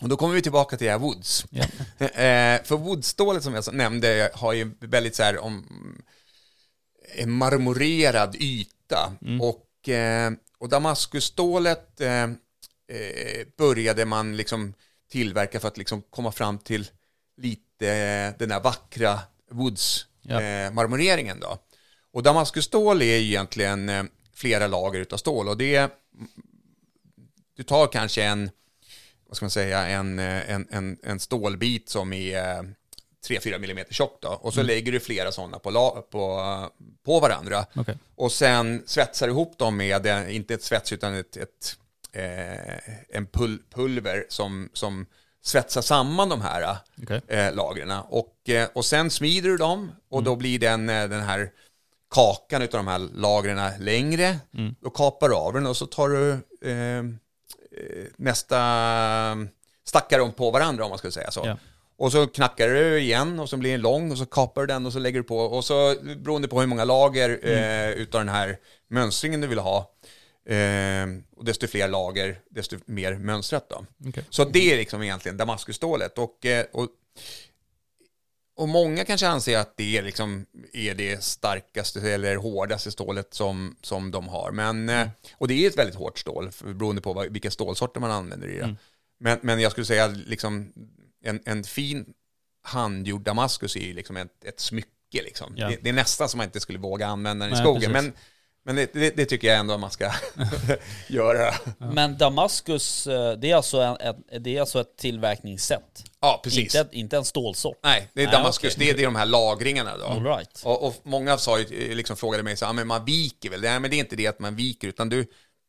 C: Och då kommer vi tillbaka till det här Woods. Eh, för Woodstålet som jag nämnde har ju väldigt så här om en marmorerad yta. Och, eh, och Damaskusstålet eh, eh, började man liksom tillverka för att liksom komma fram till lite eh, den här vackra Woods
B: Ja.
C: eh, marmoreringen då. Och Damaskusstål är ju egentligen eh, flera lager utav stål och det du tar kanske en vad ska man säga, en, eh, en, en, en stålbit som är 3-4 mm tjock då. Och så lägger du flera sådana på, la- på, på varandra.
B: Okej.
C: Och sen svetsar du ihop dem med, eh, inte ett svets utan ett, ett, eh, en pul pulver som, som svetsar samman de här
B: Okej.
C: eh, lagren. Och, eh, och sen smider du dem och då blir den, eh, den här kakan av de här lagren längre. Då kapar du av den och så tar du eh, eh, nästa, stackar dem på varandra om man skulle säga så.
B: Ja.
C: Och så knackar du igen och så blir den lång och så kapar du den och så lägger du på. Och så beroende på hur många lager eh, utav den här mönstringen du vill ha. Eh, och desto fler lager, desto mer mönstrat då.
B: Okej.
C: Så det är liksom egentligen Damaskusstålet. Och, eh, och, och många kanske anser att det är, liksom, är det starkaste eller hårdaste stålet som, som de har. Men, eh, och det är ett väldigt hårt stål beroende på vilka stålsorter man använder i det. Men, men jag skulle säga liksom, en, en fin handgjord Damaskus är liksom ett, ett smycke. Liksom.
B: Ja.
C: Det, det är nästan som man inte skulle våga använda den i
B: Nej,
C: skogen.
B: precis.
C: Men, men det, det, det tycker jag ändå man ska göra.
A: Men Damaskus, eh, det är, alltså en, ett, det är alltså ett tillverkningssätt?
C: Ja, precis.
A: Inte, ett- inte en stålsort?
C: Nej, det är
A: Nej,
C: Damaskus.
A: okej.
C: Det, är, det är de här lagringarna då.
A: All right.
C: Och, och många sa ju, liksom frågade mig så "Ah, men man viker väl? Nej, men det är inte det att man viker, utan du,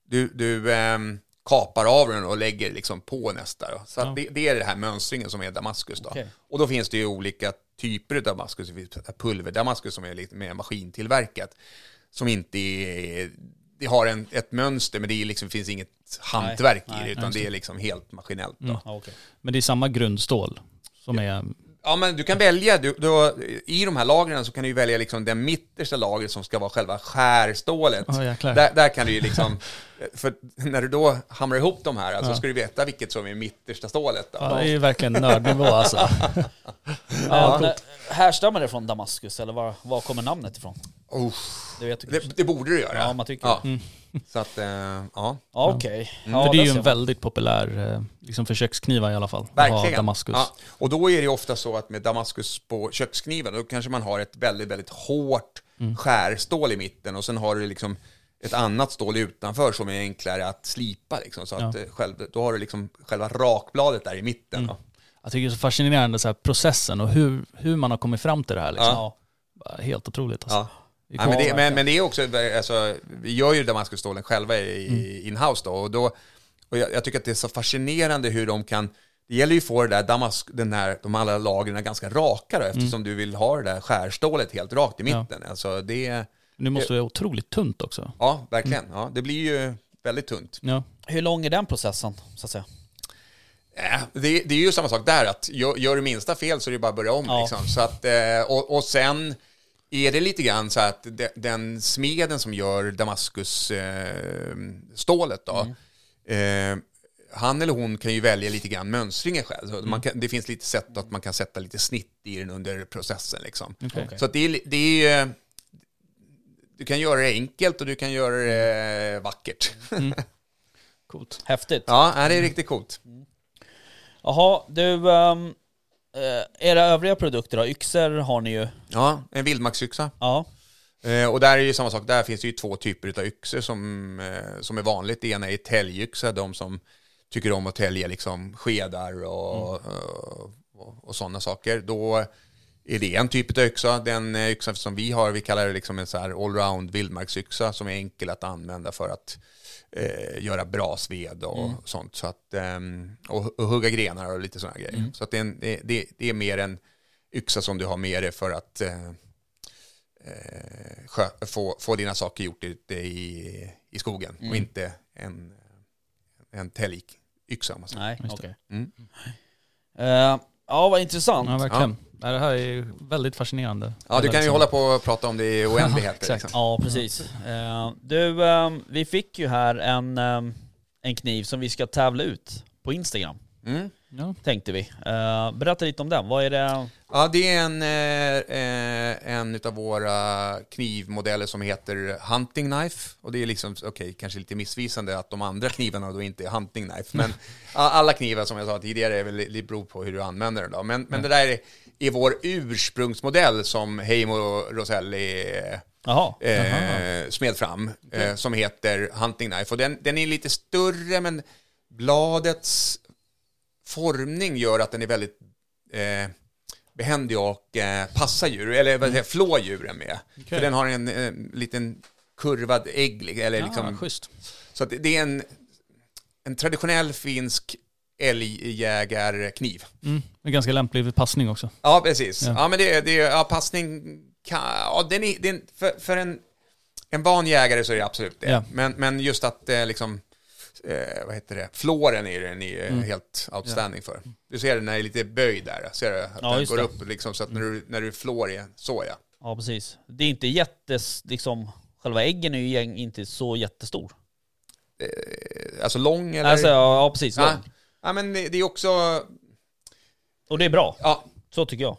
C: du, du ehm, kapar av den och lägger liksom på nästa. Då. Så att det, det är det här mönstringen som är Damaskus då.
A: Okej.
C: Och då finns det ju olika typer av Damaskus. Det finns pulver-Damaskus som är lite mer maskintillverkat. Som inte är, det har en, ett mönster, men det är liksom, finns inget hantverk
A: nej,
C: i det, utan det är liksom helt maskinellt. Då.
A: Ja, okej.
B: Men det är samma grundstål som är...
C: Ja, men du kan välja, du, du, i de här lagren så kan du välja liksom det mittersta lagret som ska vara själva skärstålet.
B: Ja, jäklar.
C: där, där kan du ju liksom, för när du då hamrar ihop de här, så ska du veta vilket som är mittersta stålet. Då.
B: Ja, det är ju verkligen nördnivå alltså.
A: Men, eh, härstammar det från Damaskus eller var, var kommer namnet ifrån?
C: Oh,
A: Det
C: det, det borde du göra.
A: Ja, man tycker
C: ja.
A: det.
C: Så att, eh, ja.
A: Ja, okej. Ja,
B: För det är ju en
A: man.
B: väldigt populär, eh, liksom för köksknivar i alla fall. att ha
C: Verkligen.
B: Damaskus.
C: Ja. Och då är det ju ofta så att med Damaskus på kökskniven, då kanske man har ett väldigt, väldigt hårt
B: Mm.
C: skärstål i mitten och sen har du liksom ett annat stål utanför som är enklare att slipa. Liksom, så att,
B: Ja.
C: eh, själv, då har du liksom själva rakbladet där i mitten.
B: Mm. Jag tycker det är så fascinerande så här, processen och hur, hur man har kommit fram till det här. Liksom.
A: Ja.
B: Helt otroligt alltså.
C: Ja. Ja, men, det, men, men det är också, alltså, vi gör ju Damaskusstålen själva i,
B: Mm.
C: in-house då, och, då, och jag, jag tycker att det är så fascinerande hur de kan, det gäller ju att få det där damask, den här, de alla lagren ganska raka då, eftersom du vill ha det där skärstålet helt rakt i
B: Mm. Ja.
C: mitten. Alltså det,
B: Nu måste det vara otroligt tunt också.
C: ja verkligen, ja, det blir ju väldigt tunt.
B: Ja.
A: Hur lång är den processen, så att säga?
C: Äh, det, det är ju samma sak där, att gör, gör du minsta fel så är det bara att börja om.
A: Ja.
C: Liksom. Så att, eh, och, och sen är det lite grann så att de, den smeden som gör Damaskus-stålet då, eh, han eller hon kan ju välja lite grann mönstringen själv. Så man kan, det finns lite sätt att man kan sätta lite snitt i den under processen. Liksom.
B: Okej.
C: Så att det är, det är ju- du kan göra det enkelt och du kan göra det vackert.
B: Coolt.
A: Häftigt.
C: Ja, det är riktigt coolt.
A: Jaha, du... ehm, eh, era övriga produkter då? Yxor har ni ju.
C: Ja, en vildmarksyxa.
A: Ja.
C: Eh, och där är ju samma sak, där finns det ju två typer av yxor som, eh, som är vanligt. Det ena är täljyxa, de som tycker om att tälja liksom skedar och, och, och, och sådana saker. Då är det en typ av yxa. Den eh, yxan som vi har, vi kallar det liksom en så här allround vildmarksyxa som är enkel att använda för att eh, göra bra sved och sånt. Så att, ehm, och, och hugga grenar och lite sådana grejer. Så att det, är en, det, det, är mer en yxa som du har med dig för att eh, eh, skö- få, få dina saker gjort ute i, i skogen och inte en, en täljyxa.
A: Nej, okej.
B: det.
C: Mm.
A: Eh, ja, vad intressant.
B: Ja, verkligen. Ja. Det här är väldigt fascinerande.
C: Ja, du kan ju hålla på och prata om det i oändligheter. liksom.
A: Ja, precis. Eh, du, ehm, vi fick ju här en, ehm, en kniv som vi ska tävla ut på Instagram,
C: Mm.
B: Ja.
A: tänkte vi. Eh, berätta lite om den. Vad är det?
C: Ja, det är en, eh, eh, en av våra knivmodeller som heter Hunting Knife. Och det är liksom, okej, kanske lite missvisande att de andra knivarna då inte är Hunting Knife. Men alla knivar som jag sa tidigare är väl lite beror på hur du använder den då. Men, men det där är, är vår ursprungsmodell som Heimo Roselli
A: Jaha.
C: eh, smed fram, eh, som heter Hunting Knife. Och den, den är lite större, men bladets formning gör att den är väldigt, eh, behändig och eh, passa djur, eller vad säger, flå djuren med. För den har en eh, liten kurvad ägg, eller
B: Ja,
C: liksom,
B: schysst.
C: så att det- är en, en traditionell finsk älgjägarkniv.
B: Mm. Är ganska lämplig passning också.
C: Ja, precis. Ja,
B: Ja.
C: men det, det ja, passning kan, ja, den är, den, för, för en, en van jägare så är det absolut det.
B: Ja.
C: Men, men just att eh, liksom, eh, vad heter det, flåren är den är
B: Mm.
C: helt outstanding för. Du ser den när det är lite böjd där, ser du? Att
A: Ja,
C: den går
A: det.
C: upp liksom, så att när du, när du flår igen, så ja.
A: Ja, precis. Det är inte jättes, liksom, själva äggen är ju inte så jättestor.
C: Eh, Alltså lång eller?
A: Alltså, ja, ja precis.
C: ja. ja, men det det är också,
A: Och det är bra.
C: ja,
A: Så tycker jag.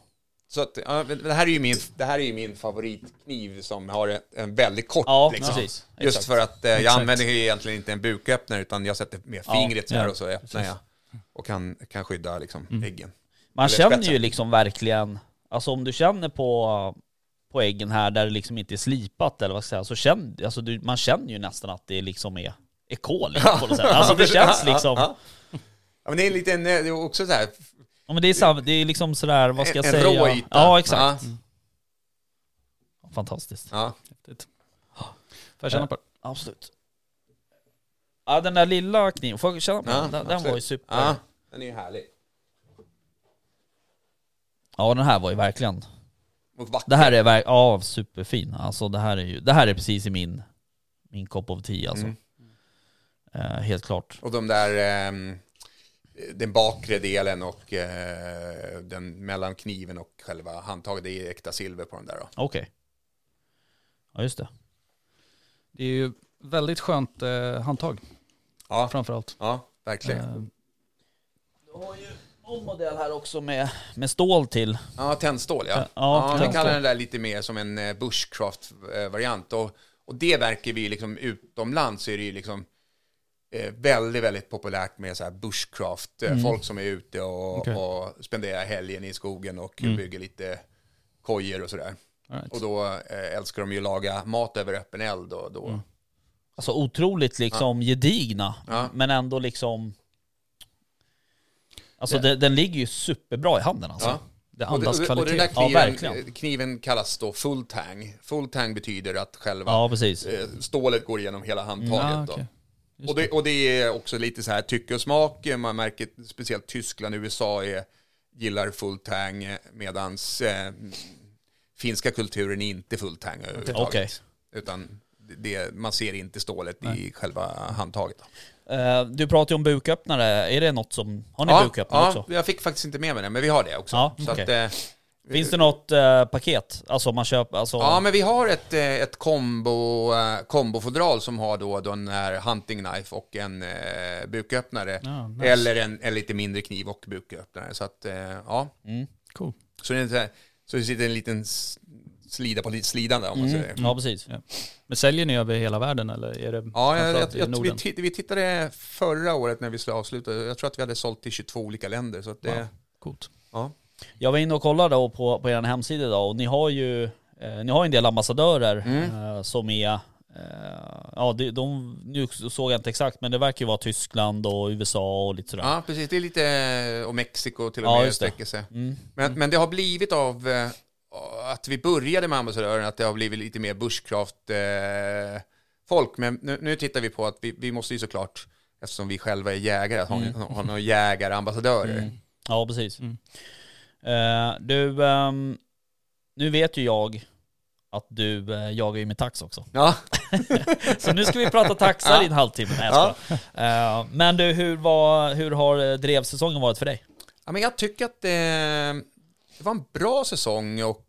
C: Så att, ja, det här är ju min, det här är ju min favoritkniv som har en, väldigt kort
A: Ja,
C: liksom.
A: precis.
C: Just
A: Exakt.
C: för att eh, jag
B: Exakt.
C: använder ju egentligen inte en buköppnare utan jag sätter med
A: Ja,
C: fingret så här
B: ja,
C: och så öppnar jag. Och kan, kan skydda liksom äggen.
A: Man
C: Eller
A: känner
C: spetsen.
A: ju liksom verkligen, alltså om du känner på, på äggen här där det liksom inte är slipat eller vad ska jag säga, så känner, alltså du, man känner ju nästan att det liksom är, är kol liksom, på något sätt. Alltså det känns liksom,
C: Ja, ja. ja men det är lite en, det är också så här,
A: ja, men det är, sam, det är liksom sådär, vad ska jag
C: en
A: säga?
C: rå yta.
A: Ja, exakt.
C: Ja,
A: Fantastiskt.
C: ja.
B: Häftigt. Får jag känna på det?
A: Absolut. Ja den där lilla kniven, får jag känna på
C: Ja,
A: den? Den, den var ju super.
C: ja,
A: Ja.
C: den är ju härlig.
A: den här var ju verkligen, det här är ja superfin. Alltså det här är ju, det här är precis i min, min kopp of tea alltså.
C: Mm.
A: Eh, helt klart.
C: Och de där, ehm, den bakre delen och eh, den mellan kniven och själva handtaget, det är äkta silver på den där.
A: Okej. Ja just det.
B: Det är ju väldigt skönt eh, handtag
C: Ja,
B: framförallt.
C: ja verkligen.
B: Eh,
A: Du har ju någon modell här också med, med stål till.
C: Ja, tändstål ja.
A: Ja,
C: Ja, vi
A: tändstål.
C: kallar den där lite mer som en eh, bushcraft-variant. Och, och det verkar vi liksom utomlands så är det ju liksom eh, väldigt, väldigt populärt med så här bushcraft. eh, Folk som är ute och,
B: Okej.
C: och spenderar helgen i skogen och bygger lite kojor och sådär.
B: right.
C: Och då eh, älskar de ju att laga mat över öppen eld och då...
A: Alltså otroligt liksom gedigna.
C: Ja.
A: Men ändå liksom... Alltså
B: Det-
A: den, den ligger ju superbra i handen alltså.
C: Ja.
B: Det
C: Och,
B: andas
C: det, och den
B: kvalitet.
C: där
A: Ja,
C: kniven,
A: verkligen.
C: eh, kniven kallas då full tang. Full tang betyder att själva
A: Ja,
C: eh, stålet går igenom hela handtaget.
B: Ja,
C: då. Och det, och det är också lite så här tycke och smak. Man märker speciellt Tyskland, USA är, gillar full tang medans eh, finska kulturen är inte full tang överhuvudtaget.
A: Okej.
C: Utan det, man ser inte stålet i själva handtaget.
A: Eh, du pratar ju om buköppnare. Är det något som... Har ni
C: ja,
A: buköppnare
C: ja,
A: också?
C: jag fick faktiskt inte med mig det, men vi har det också.
A: Ja,
C: så
A: okej.
C: att, eh,
A: Finns det något eh, paket? Alltså om man köper... Alltså,
C: Ja, men vi har ett, eh, ett kombo, eh, kombofodral som har då den här hunting knife och en eh, buköppnare.
B: Ja, nice.
C: Eller en, en lite mindre kniv och buköppnare. Så att, eh, ja.
A: Mm.
B: Cool.
C: Så det, så, här, så det sitter en liten slida på lite slidande om man
A: Mm.
C: säger.
A: Ja, precis.
B: Ja. Men säljer ni över hela världen eller är det
C: Ja, jag, jag, jag, vi, titt, vi tittade förra året när vi skulle avsluta. Jag tror att vi hade sålt till 22 olika länder. Så att det,
B: Wow. Coolt.
C: ja.
A: Jag var inne och kollade då på, på er hemsida idag och ni har ju eh, ni har en del ambassadörer
C: Mm.
A: eh, som är eh, Ja, de, de, nu såg jag inte exakt men det verkar ju vara Tyskland och USA och lite sådär.
C: ja, precis. Det är lite, och Mexiko till och
A: Ja,
C: med sträcker sig.
A: Mm.
C: Men, men det har blivit av eh, att vi började med ambassadören, att det har blivit lite mer bushcraft eh, folk. Men nu, nu tittar vi på att vi, vi måste ju såklart, eftersom vi själva är jägare, att ha, ha några jägarambassadörer.
A: Ja, precis.
B: Mm.
A: Eh, du, ehm, nu vet ju jag att du eh, jagar ju med tax också.
C: Ja,
A: Så nu ska vi prata taxar i en halvtimme. Nej,
C: Ja.
A: Eh, men du, hur, var, hur har drevsäsongen varit för dig?
C: ja men jag tycker att det, det var en bra säsong och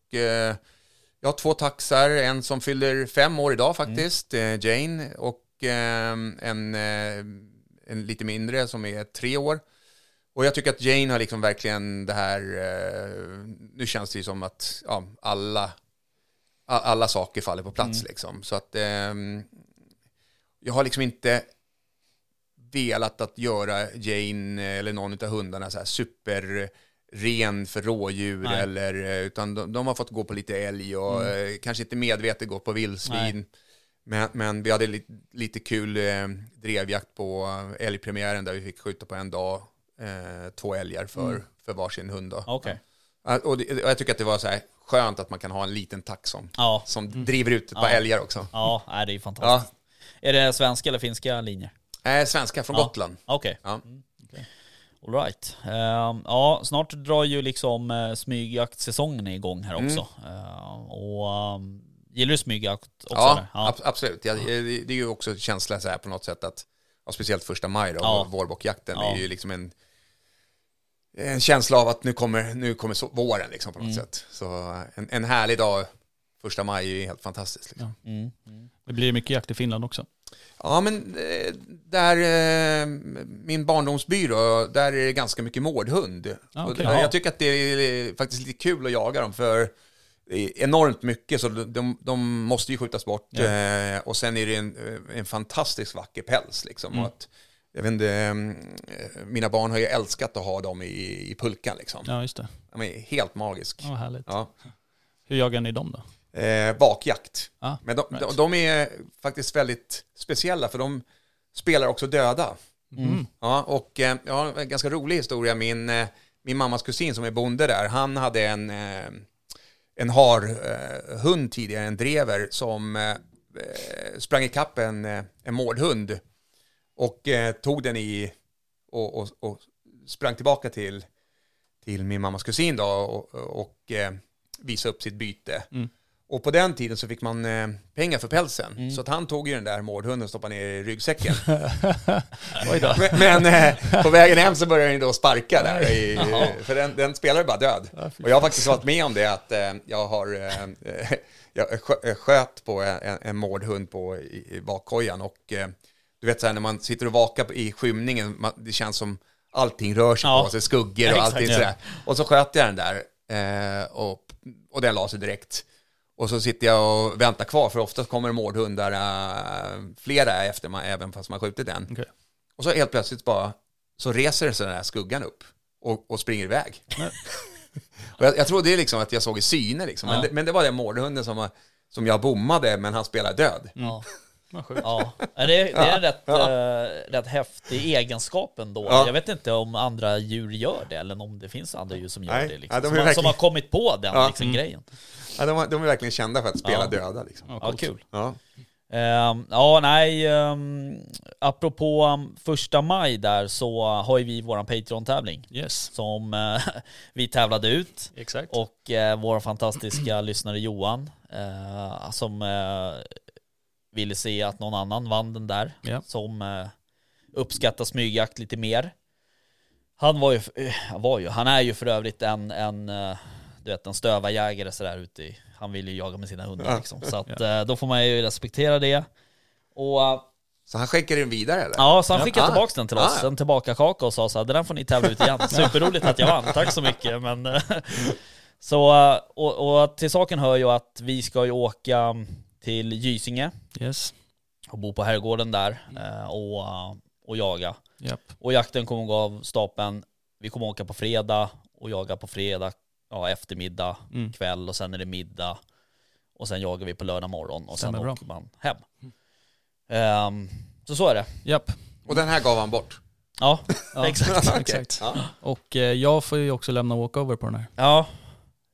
C: jag har två taxar, en som fyller fem år idag faktiskt, eh, Jane, och en, en lite mindre som är tre år. Och jag tycker att Jane har liksom verkligen det här, eh, nu känns det ju som att ja, alla, alla saker faller på plats liksom. Så att ehm, jag har liksom inte velat att göra Jane eller någon av hundarna så här superren för rådjur
A: Nej.
C: eller eh, utan de, de har fått gå på lite älg och eh, kanske inte medvetet gå på vildsvin. Men, men vi hade lite, lite kul eh, drevjakt på älgpremiären där vi fick skjuta på en dag eh, två älgar för, för varsin hund. Då. Ja, Och, det, och jag tycker att det var så här skönt att man kan ha en liten tax som,
A: Ja,
C: som driver ut ett par
A: Ja.
C: älgar också.
A: ja det är ju fantastiskt. Är det svenska eller finska linjer?
C: Eh, svenska från
A: Ja.
C: Gotland.
A: Okej.
C: Ja.
A: All right. Ehm, ja, snart drar ju liksom uh, smygjaktsäsongen igång här också. Ehm, och um, gillar du smygjakt också?
C: Ja,
A: ja.
C: ab- absolut. Ja, det det är ju också känsla så här på något sätt att, ja, speciellt första maj då,
A: Ja.
C: vårbockjakten,
A: Ja.
C: är ju liksom en, en känsla av att nu kommer, nu kommer så, våren liksom på något
A: Mm.
C: sätt. Så en, en härlig dag, första maj är ju helt fantastiskt. Liksom.
A: Mm. Mm.
B: Det blir mycket jakt i Finland också.
C: Ja, men eh, där, eh, min barndomsby då, där är det ganska mycket mårdhund.
B: Ja,
C: Och
B: okej.
C: Jag tycker att det är faktiskt lite kul att jaga dem, för enormt mycket, så de, de måste ju skjutas bort.
B: Ja.
C: Eh, och sen är det en, en fantastiskt vacker päls. Liksom.
B: Mm.
C: Och att, jag vet inte, eh, mina barn har ju älskat att ha dem i, i pulkan. Liksom.
B: Ja, just det.
C: De är helt magisk.
B: Ja, härligt.
C: Ja.
B: Hur jagar ni dem då?
C: Eh, vakjakt.
B: Ah,
C: Men de,
B: right.
C: de, de är faktiskt väldigt speciella, för de spelar också döda.
B: Mm.
C: Ja, och eh, jag har en ganska rolig historia. Min, eh, min mammas kusin som är bonde där, han hade en, eh, en harhund eh, tidigare, en drever, som eh, sprang ikapp en, eh, en mårdhund och eh, tog den i och, och, och sprang tillbaka till, till min mammas kusin då och, och eh, visade upp sitt byte.
B: Mm.
C: Och på den tiden så fick man eh, pengar för pälsen. Så att han tog ju den där mårdhunden och stoppade ner i ryggsäcken. Men, eh, på vägen hem så började den då sparka där, i,
A: Jaha.
C: för den, den spelade bara död. Och jag har faktiskt varit med om det, att eh, jag har eh, eh, jag eh, sköt på en, en mårdhund på, i, i bakkojan och eh, du vet så här när man sitter och vakar i skymningen, man, det känns som allting rör sig
A: Ja.
C: på sig, skuggor och
A: Exakt,
C: allting
A: ja.
C: sådär. Och så sköt jag den där eh, och, och den la sig direkt. Och så sitter jag och väntar kvar, för ofta kommer mårdhundar, äh, flera efter man, även fast man skjutit en.
B: Okej.
C: Och så helt plötsligt bara, så reser sig den här skuggan upp och, och springer iväg. och jag, jag trodde liksom att jag såg i syne liksom, men,
A: Ja.
C: det, men det var den mårdhunden som, som jag bommade, men han spelade död.
B: Ja. Vad sjukt.
A: Ja, Ja, det, är- det är en rätt, eh, rätt häftig egenskap ändå.
C: Ja.
A: Jag vet inte om andra djur gör det eller om det finns andra djur som gör
C: Nej.
A: det. Liksom.
C: Ja, de
A: som, har, som
C: verkligen-
A: har kommit på den
C: Ja.
A: liksom, grejen.
C: Ja, de, de är verkligen kända för att spela
A: Ja.
C: döda. Liksom.
B: Ja,
A: Ja,
B: coolt.
A: kul.
C: Ja.
A: Ehm, ja, nej, um, apropå um, första maj där så har ju vi våran Patreon-tävling
B: Yes,
A: som eh, vi tävlade ut.
B: exakt.
A: Och eh, vår fantastiska lyssnare Johan eh, som ville se att någon annan vann den där.
B: Ja.
A: Som eh, uppskattar smygjakt lite mer. Han var ju, eh, var ju, han är ju för övrigt en, en eh, du vet en stövarjägare sådär ute i, han vill ju jaga med sina hundar
C: Ja.
A: liksom. Så att eh, då får man ju respektera det. Och
C: Så han skickar den vidare eller?
A: Ja, så han
B: Ja.
A: skickade
C: Ah.
A: tillbaka den till oss,
C: Ah, ja.
A: en tillbaka kaka och sa så här, det där får ni tävla ut igen. Superroligt att jag vann, tack så mycket. Men, så, och, och till saken hör ju att vi ska ju åka till Gysinge
B: Yes,
A: och bo på herrgården där eh, och, eh, och jaga.
B: japp.
A: Och jakten kommer gå av stapeln, vi kommer åka på fredag och jaga på fredag, ja, eftermiddag,
B: Mm.
A: kväll och sen är det middag. Och sen jagar vi på lördag morgon och sen åker man hem. Ehm, så så är det.
B: Japp.
C: Och den här gav han bort.
A: Ja,
B: Ja,
A: exakt.
B: Exakt.
C: Ja.
B: Och eh, jag får ju också lämna walkover på den här.
A: Ja,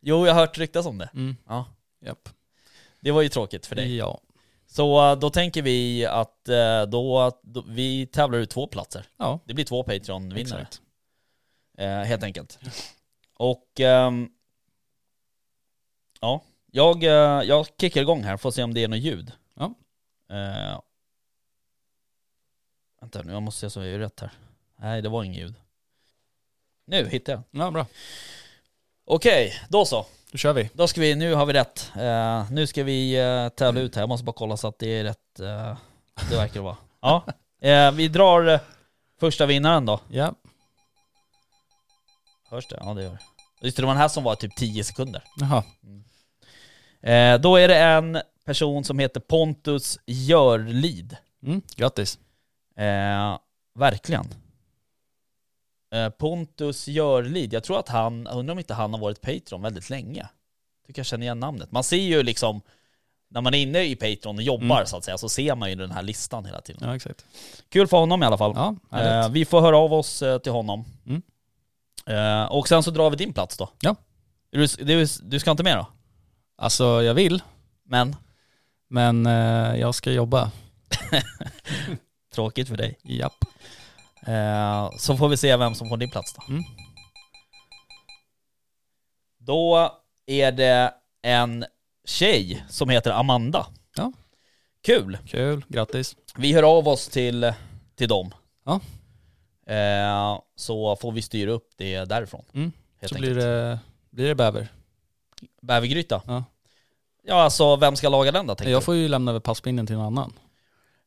A: jo jag har hört ryktas om det.
B: Mm.
A: Ja.
B: Japp.
A: Det var ju tråkigt för dig.
B: Ja.
A: Så eh, då tänker vi att eh, då, då, vi tävlar ut två platser.
B: Ja,
A: Det blir två Patreon-vinnare. Eh, helt enkelt. Och ehm, ja, jag, eh, jag kickar igång här att se om det är något ljud.
B: Ja.
A: Eh, vänta nu, jag måste se så jag är rätt här. Nej, det var inget ljud. Nu hittade jag.
B: Ja, bra.
A: Okej, då så.
B: Då kör vi.
A: Då ska vi, nu har vi rätt. Eh, nu ska vi uh, tävla ut här. Jag måste bara kolla så att det är rätt. eh, det verkar vara. Ja, vi drar första vinnaren då.
B: Ja,
A: Hörs det? Ja det gör det. Just det, det var den här som var typ 10 sekunder.
B: jaha.
A: Eh, då är det en person som heter Pontus Görlid.
B: Mm. Grattis.
A: Verkligen. Eh, Pontus Görlid, jag tror att han, undrar om inte han har varit Patreon väldigt länge. Tycker jag känner igen namnet. Man ser ju liksom, när man är inne i Patreon och jobbar
B: Mm.
A: så att säga, så ser man ju den här listan hela tiden.
B: Ja, exakt.
A: Kul för honom i alla fall.
B: Ja,
A: eh, vi får höra av oss eh, till honom.
B: Mm.
A: Eh, och sen så drar vi din plats då.
B: Ja.
A: Du, du, du ska inte med då?
B: Alltså jag vill,
A: Men?
B: men eh, jag ska jobba.
A: Tråkigt för dig.
B: Japp.
A: Eh, så får vi se vem som får din plats då.
B: Mm.
A: Då är det en tjej som heter Amanda.
B: Ja.
A: Kul!
B: Kul, grattis.
A: Vi hör av oss till, till dem.
B: Ja.
A: Eh, så får vi styra upp det därifrån.
B: Mm. Så
A: enkelt.
B: blir det, blir det bäver.
A: Bävergryta?
B: Ja.
A: Ja alltså vem ska laga den då tänker
B: Jag får ju lämna över passpinnen till någon annan.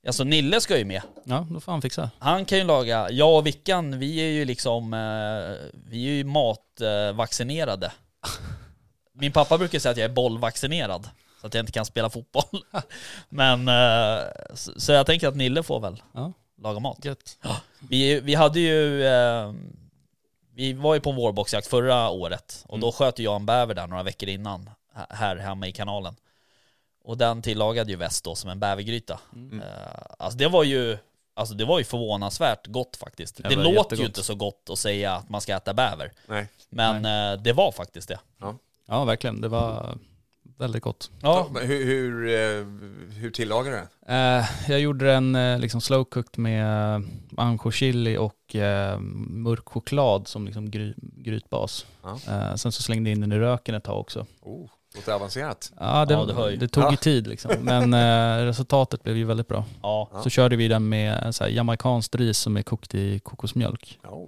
A: Alltså Nille ska ju med.
B: Ja, då får han fixa.
A: Han kan ju laga, jag och Vickan vi är ju liksom, eh, vi är ju matvaccinerade. Min pappa brukar säga att jag är bollvaccinerad. Så att jag inte kan spela fotboll. Men, eh, så, jag tänker att Nille får väl
B: Ja.
A: laga mat.
B: Gött.
A: Vi, vi hade ju, eh, vi var ju på en vårboxjakt förra året och då sköt jag en bäver där några veckor innan, här hemma i kanalen. Och den tillagade ju väst då som en bävergryta.
B: Mm.
A: Eh, alltså det var ju, alltså det var ju förvånansvärt gott faktiskt.
B: Det
A: Det, låter
B: jättegott.
A: ju inte så gott att säga att man ska äta bäver.
C: Nej.
A: Men eh, det var faktiskt det.
B: Ja, verkligen. Det var väldigt gott.
A: Ja,
C: Men Hur, hur, eh, hur tillagar du den?
B: Eh, jag gjorde den liksom slow cooked med eh, mango chili och eh, mörk choklad som liksom gry, grytbas.
C: Ja.
B: Eh, sen så slängde jag in den i röken ett tag också.
C: Oh, låter avancerat.
B: Ja, det,
A: Ja, det
B: det tog
C: Ja.
B: ju tid liksom. Men eh, resultatet blev ju väldigt bra.
A: ja.
C: Ja.
B: Så körde vi den med en så här jamaicanskt ris som är kokt i kokosmjölk.
C: Ja.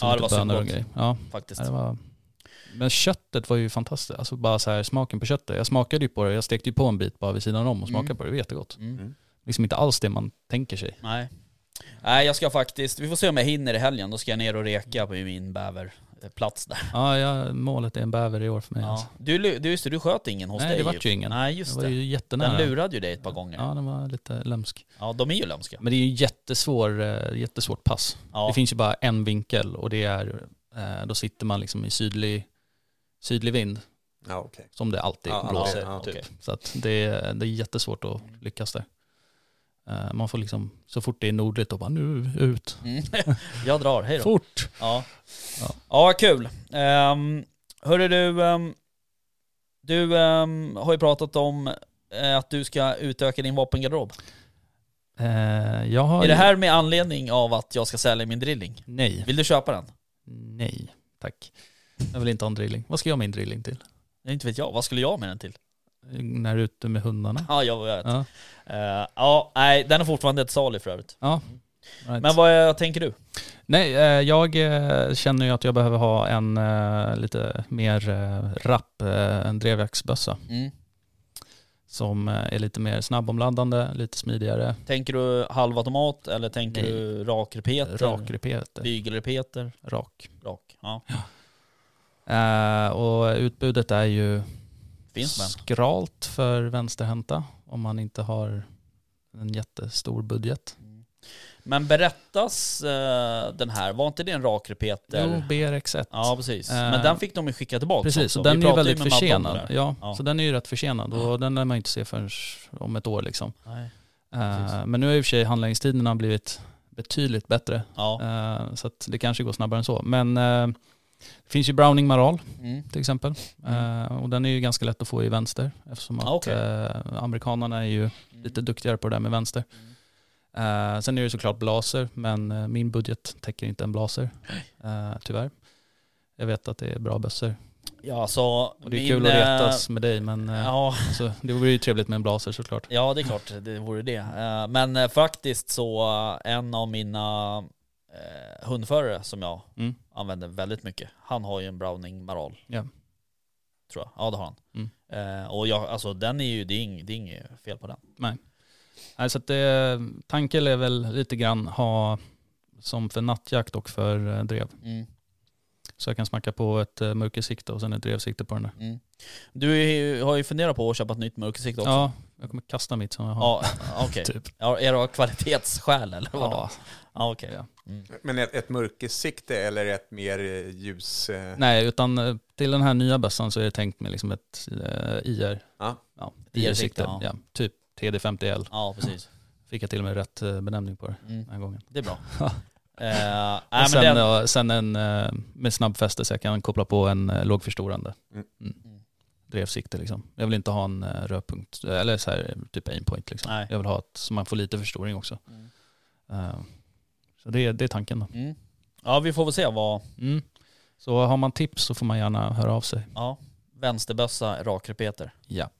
A: Ja, det var så gott.
B: Ja,
A: faktiskt.
B: ja, det var... Men köttet var ju fantastiskt. Alltså bara så här smaken på köttet. Jag smakade ju på det. Jag stekte ju på en bit bara vid sidan om och smakade
A: Mm.
B: på det. Det var jättegott.
A: Mm.
B: Liksom inte alls det man tänker sig.
A: Nej. Nej, jag ska faktiskt, vi får se om jag hinner i helgen. Då ska jag ner och reka på min bäverplats där.
B: Ja, ja, målet är en bäver i år för mig.
A: Ja.
B: Alltså.
A: Du, du, just det, du sköt ingen hos
B: Nej,
A: dig
B: det vart ju ingen.
A: Nej,
B: Det
A: just
B: var
A: det.
B: ju jättenära.
A: Den lurade ju dig ett par gånger.
B: Ja, den var lite lömsk.
A: Ja, de är ju lömska.
B: Men det är ju jättesvår, eh, jättesvårt pass.
A: Ja.
B: Det finns ju bara en vinkel och det är, eh, då sitter man liksom i sydlig, sydlig vind,
C: Ja, okej.
B: som det alltid
C: Ja,
B: blåser.
C: ja,
B: typ. Så att det, är- det är jättesvårt att lyckas där. Eh, Man får liksom, så fort det är nordligt, då bara nu ut.
A: Mm. jag drar, hej då.
B: Fort!
A: Ja.
B: Ja.
A: Ja, kul. Um, hörru du, ehm, du ehm, har ju pratat om eh, att du ska utöka din vapengarderob.
B: Jag har
A: Är det här med anledning av att jag ska sälja min drilling?
B: Nej,
A: Vill du köpa den?
B: nej, tack. Jag vill inte ha en drilling. Vad ska jag ha min drilling till?
A: Inte vet jag. Vad skulle jag med den till?
B: När du är ute med hundarna?
A: Ja, jag vet.
B: Ja.
A: Eh, ja, nej, den är fortfarande ett salig för övrigt.
B: ja. Right.
A: Men vad tänker du?
B: Nej, eh, jag eh, känner ju att jag behöver ha en lite mer rapp, en drevjaktsbössa
A: Mm.
B: som är lite mer snabbomladdande, lite smidigare,
A: Tänker du halvautomat eller tänker
B: Nej.
A: du rakrepeter?
B: rakrepeter,
A: Bygelrepeter?
B: rak.
A: Rak. Ja.
B: Eh, och utbudet är ju
A: Finns
B: skralt för vänsterhänta om man inte har en jättestor budget.
A: Men berättas eh, den här, var inte det en rakrepeter?
B: Jo, BRX1.
A: Ja precis.
B: Eh,
A: Men den fick de ju skicka tillbaka
B: Precis, och den är ju väldigt försenad. Ja,
A: Ja.
B: så den är ju rätt försenad och den lär man inte se förrän om ett år liksom.
A: Nej.
B: Eh, men nu har i och för sig handläggningstiderna blivit betydligt bättre.
A: Ja.
B: Eh, så att det kanske går snabbare än så. Men eh, det finns ju Browning Maral
A: Mm.
B: till exempel. Eh, och den är ju ganska lätt att få i vänster eftersom att
A: Ah, okej.
B: eh, amerikanerna är ju lite duktigare på det där med vänster. Eh, sen är det såklart blaser, men min budget täcker inte en blaser. Tyvärr. Jag vet att det är bra bössor.
A: Ja så...
B: Och det är kul att retas med dig, men
A: Ja,
B: alltså, det vore ju trevligt med en blaser såklart.
A: ja det är klart det vore det. Men faktiskt så en av mina eh, hundförare som jag
B: Mm.
A: använder väldigt mycket, han har ju en Browning Maral.
B: Ja.
A: Tror jag. Ja det har han.
B: Mm.
A: Eh, och jag, alltså den är ju, det är, ing, det är inget fel på den.
B: Nej, så att det, tanken är väl lite grann ha som för nattjakt och för eh, drev.
A: Mm.
B: Så jag kan smacka på ett eh, mörkersikte och sen ett drevsikte på den där.
A: Mm. Du är, har ju funderat på att köpa ett nytt mörkersikte också.
B: Ja, jag kommer kasta mitt som jag har.
A: Ja, okej.
B: Typ.
A: Ja, är det av kvalitetsskäl eller vadå?
B: Ja.
A: Ja, okej.
B: Ja.
A: Mm.
C: Men ett, ett mörkersikte eller ett mer eh, ljus... Eh,
B: Nej, utan eh, till den här nya bössan så är det tänkt med liksom ett eh, IR.
C: Ja.
B: Ja,
A: IR-sikte, ja.
B: Ja. typ TD50L.
A: Ja, precis.
B: Fick jag till och med rätt benämning på det
A: Mm.
B: den här gången.
A: Det är bra. nej,
B: och
A: men
B: sen, ja, sen en med snabbfäste så jag kan koppla på en lågförstorande.
C: Mm.
B: Mm. Drevsikte liksom. Jag vill inte ha en eh, rödpunkt, eller så här, typ aimpoint liksom.
A: Nej.
B: Jag vill ha ett, så man får lite förstoring också.
A: Mm.
B: Så det, det är tanken då.
A: mm. Ja vi får väl se vad,
B: Mm. Så har man tips så får man gärna höra av sig.
A: ja, vänsterbössa, rakrepeter.
B: Ja.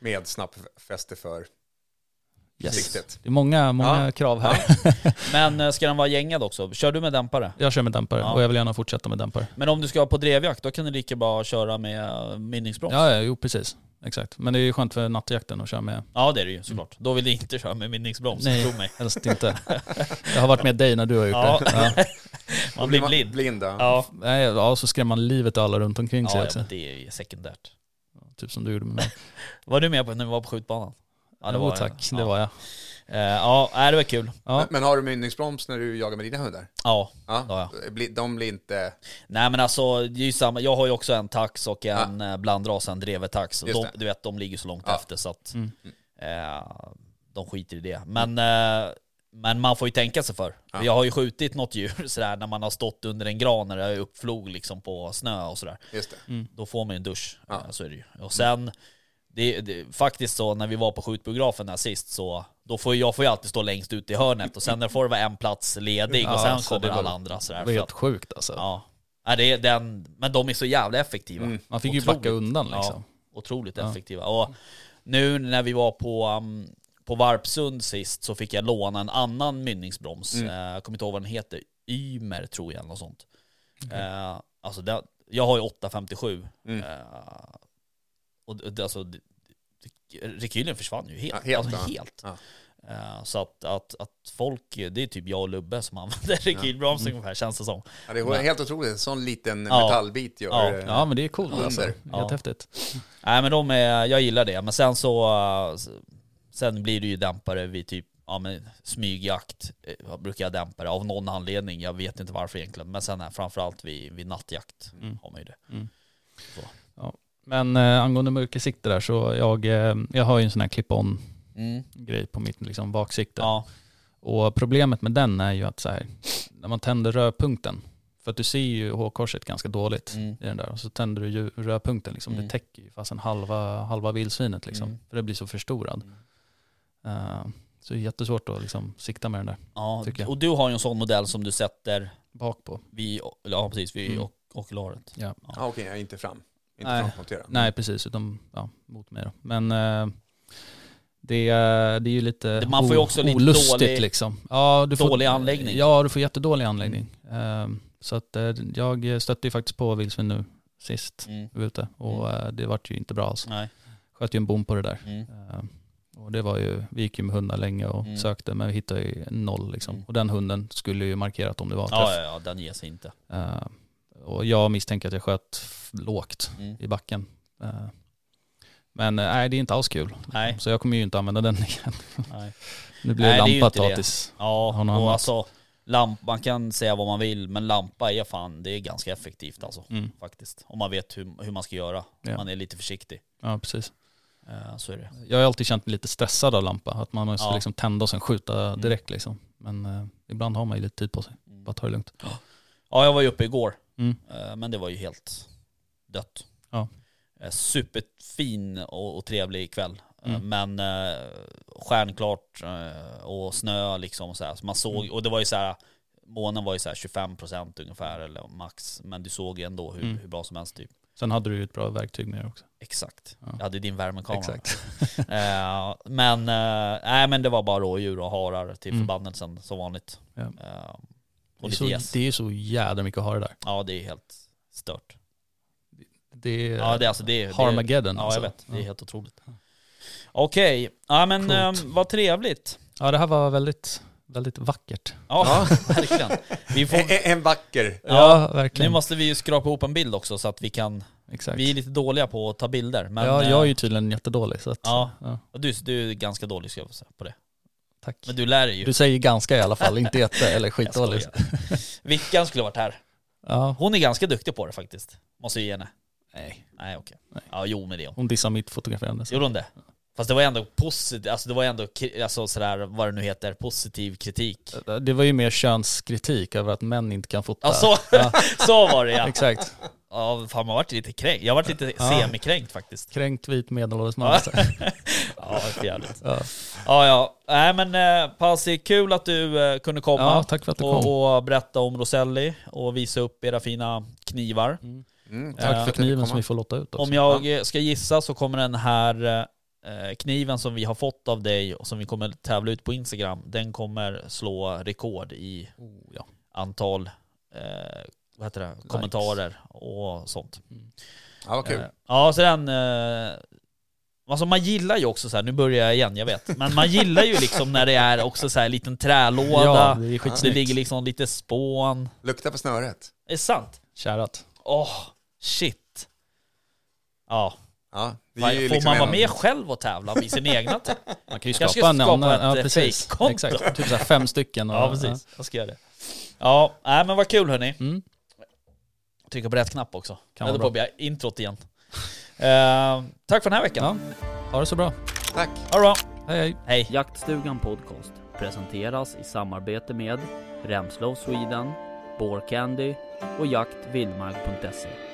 C: Med snabbfäste för
B: Yes.
C: siktet.
B: Det är många, många
C: Ja.
B: krav här.
A: Men eh, ska den vara gängad också? Kör du med dämpare?
B: Jag kör med dämpare
A: Ja.
B: och jag vill gärna fortsätta med dämpare.
A: Men om du ska på drevjakt, då kan du lika bra köra med mynningsbroms?
B: Ja, ja, jo precis. Exakt. Men det är ju skönt för nattjakten att köra med.
A: Ja det är det ju såklart. Då vill du inte köra med mynningsbroms, tro mig.
B: Nej, helst inte. Jag har varit med dig när du har gjort
A: Ja.
B: det. Ja.
A: Man blir blind.
C: Blinda.
A: Ja,
B: Nej, ja, så skrämmer man livet av alla runt omkring sig
A: ja, ja
B: också.
A: men det är ju sekundärt.
B: Typ som du gjorde med mig.
A: Var du med på när vi var på skjutbanan? Ja
B: jo, tack.
A: ja.
B: Det var jag.
A: Eh, Ja, det var kul.
B: Ja.
C: Men, har du mynningsbroms när du jagar med dina hundar?
A: Ja.
C: Ja.
A: Ja,
C: Bli- De blir inte...
A: Nej men alltså, det är ju samma. jag har ju också en tax och en ja. blandras, en drevet-tax.
C: Just
A: De, du vet, de ligger så långt
C: Ja.
A: efter så att
B: Mm.
A: eh, de skiter i det. Men, eh, men man får ju tänka sig för.
C: Ja.
A: Jag har ju skjutit något djur sådär när man har stått under en gran när det är uppflog liksom på snö och sådär.
C: Just det.
A: Då får man ju en dusch,
C: Ja.
A: eh, så är det ju. Och sen, det, det, faktiskt så när vi var på skjutbiografen där sist så då får jag får ju alltid stå längst ut i hörnet och sen där får det vara en plats ledig och
B: Ja,
A: sen
B: så
A: kommer
B: var-
A: alla andra sådär.
B: Det
A: för
B: helt sjukt alltså.
A: Ja. Nej, det är den, men de är så jävla effektiva.
C: Mm.
B: Man fick ju
A: Otroligt.
B: backa undan liksom.
A: Ja, otroligt
B: Ja.
A: effektiva. Och nu när vi var på, um, på Varpsund sist så fick jag låna en annan mynningsbroms.
C: Mm.
A: Eh, jag kommer inte ihåg vad den heter. Ymer tror jag eller något sånt. Eh, alltså det, jag har ju 857.
C: Mm.
A: Eh, och det, alltså, rekylen försvann ju helt.
C: Ja, helt,
A: alltså,
C: ja.
A: helt.
C: Ja.
A: Eh, så att, att, att folk, det är typ jag och Lubbe som använder rekylbroms
B: Mm.
A: ungefär känns det som.
C: Ja, det är helt otroligt. En sån liten
A: Ja.
C: metallbit gör...
A: Ja.
C: eh,
B: Ja men det är coolt alltså.
C: Under.
B: Helt
A: Ja.
B: häftigt.
A: Nej men de är, jag gillar det. Men sen så, eh, sen blir det ju dämpare vid typ, ja men smygjakt brukar jag dämpa det av någon anledning. Jag vet inte varför egentligen. Men sen är framförallt vid, vid nattjakt
B: Mm.
A: har man ju det.
B: Mm.
A: Så.
B: Ja. Men eh, angående mörkersikte där så jag, eh, jag har ju en sån här clip-on
A: Mm.
B: grej på mitt liksom, baksikte.
A: Ja,
B: Och problemet med den är ju att så här, när man tänder rödpunkten, för att du ser ju hårkorset ganska dåligt
A: Mm.
B: i den där, och så tänder du ju rödpunkten, liksom,
A: Mm.
B: det täcker ju fast en halva, halva vildsvinet liksom,
A: Mm.
B: för det blir så förstorad. Eh, så det är jättesvårt att liksom, sikta med den där
A: ja. Och du har ju en sån modell som du sätter
B: bak på.
A: vid, ja precis, vid
B: Mm.
A: ok- okularet.
B: Ja.
C: Ja, okej, jag är inte fram. Inte
B: Nej.
C: frammonterad.
B: Nej precis, utan ja, mot mig då. Men eh, det, är- det är ju lite
A: Det- man får ju också lite
B: olustigt
A: dålig-
B: liksom. Ja, du får,
A: dålig anläggning.
B: Ja, du får jättedålig anläggning. Eh, så att eh, jag stötte ju faktiskt på vildsvin nu sist
A: Mm.
B: ute och eh, det vart ju inte bra alls.
A: Nej.
B: Sköt ju en bom på det där.
A: Mm.
B: Eh, och det var ju, vi gick ju med hundar länge och
A: Mm.
B: sökte men vi hittade ju noll liksom.
A: Mm.
B: Och den hunden skulle ju markerat om det var en
A: Ja,
B: träff.
A: ja, ja, den ger sig inte.
B: Eh, och jag misstänker att jag sköt lågt
A: Mm.
B: i backen. Eh, men eh, nej, det är inte alls kul.
A: Nej.
B: Så jag kommer ju inte använda den igen.
A: Nej.
B: Nu blir
A: Nej,
B: lampa
A: det.
B: tatis.
A: Ja, och
B: annat.
A: alltså lamp, man kan säga vad man vill, men lampa är fan, det är ganska effektivt alltså.
B: Mm.
A: Faktiskt. Om man vet hur, hur man ska göra.
B: Ja.
A: Man är lite försiktig.
B: Ja, precis.
A: Eh, så är det.
B: Jag har alltid känt mig lite stressad av lampa. Att man måste
A: Ja.
B: liksom tända och sen skjuta
A: Mm.
B: direkt liksom. Men eh, ibland har man ju lite tid på sig. Bara ta det lugnt.
A: Ja, jag var ju uppe igår.
B: Mm.
A: Eh, men det var ju helt dött.
B: Ja.
A: Eh, superfin och, och trevlig kväll. Eh,
B: Mm.
A: Men eh, stjärnklart och snö liksom så, här. så man såg,
B: Mm.
A: och det var ju så här månen var ju så här 25% ungefär eller max. Men du såg ändå hur,
B: Mm.
A: hur bra som helst typ.
B: Sen hade du ju ett bra verktyg med dig också.
A: Exakt.
B: Ja.
A: Jag hade din värmekamera.
B: Exakt.
A: Eh, men, eh, nej, men det var bara rådjur och harar till
B: Mm.
A: förbannelsen som vanligt.
B: Ja.
A: Eh,
B: Det är,
A: och lite
B: så, det är ju så jädra mycket att ha det där.
A: Ja det är helt stört.
B: Det är
A: Ja det är alltså det är... det är-
B: Harmageddon
A: Ja
B: alltså.
A: jag vet, det är
B: Ja.
A: helt otroligt. Okej, ja men
B: Coolt.
A: eh, vad trevligt.
B: Ja det här var väldigt, väldigt vackert.
A: Ja, verkligen. Vi får,
C: En, en vacker.
A: Ja, nu
B: verkligen.
A: måste vi ju skrapa ihop en bild också så att vi kan...
B: Exakt.
A: Vi är lite dåliga på att ta bilder. Men,
B: ja,
A: eh,
B: jag är ju tydligen jättedålig så att,
A: Ja.
B: ja.
A: och du, du är ganska dålig ska jag säga på det.
B: Tack.
A: Men du lär dig ju.
B: Du säger ganska i alla fall, inte jätte eller
A: Jag
B: skitdålig.
A: skojar. Vickan skulle varit här.
B: Ja.
A: Hon är ganska duktig på det faktiskt. Måste jag ge henne.
B: Nej.
A: Nej okej.
B: Nej.
A: Ja jo men det är hon.
B: Hon dissar mitt fotograferande.
A: Gjorde hon det? Fast det var ändå positivt, alltså det var ändå alltså sådär, vad det nu heter, positiv kritik.
B: Det var ju mer könskritik över att män inte kan fota.
A: Ja, så,
B: Ja.
A: så var det ja.
B: Exakt.
A: Ja, fan man vart lite kränkt. Jag vart lite
B: Ja.
A: semikränkt faktiskt.
B: Kränkt vit medelålders man.
A: Ja. Ja, för jävligt.
B: Ja.
A: Ja, ja. Nej men eh, Pasi, kul att du eh, kunde komma
B: ja, tack för att du kom.
A: och, och berätta om Roselli och visa upp era fina knivar.
C: Mm,
B: Tack
A: eh,
B: för kniven som vi får låta ut också.
A: Om jag ska gissa så kommer den här eh, kniven som vi har fått av dig och som vi kommer tävla ut på Instagram, den kommer slå rekord i
B: Oh, ja.
A: antal eh, vad heter det? kommentarer och sånt.
C: Ja, vad kul.
A: Eh, ja, så den... Alltså man gillar ju också så här, nu börjar jag igen, jag vet. Men man gillar ju liksom när det är också så här en liten trälåda.
B: Ja, det är
A: det ligger liksom lite spån.
C: Lukta på snöret.
A: Är det sant?
B: Kärat.
A: Åh, shit. Ja.
C: Ja, det
A: Fan,
C: är ju
A: Får
C: liksom
A: man vara med själv och tävla vid sin egna te-
B: Man kan ju
A: Kanske
B: skapa en
A: skapa
B: annan.
A: ett,
B: Ja, precis. Exakt. Typ så här fem stycken. Och,
A: Ja, precis. Jag ska göra det. Ja, nej men vad kul hörni.
B: Mm.
A: Trycka på rätt knapp också.
B: Kan vara
A: på introt igen. Eh, tack för den här veckan.
B: Ja, ha det så bra.
C: Tack.
A: Ha det bra.
B: Hej hej.
A: Hej.
D: Jaktstugan Podcast presenteras i samarbete med Remslow Sweden, Candy och jaktvildmark.se.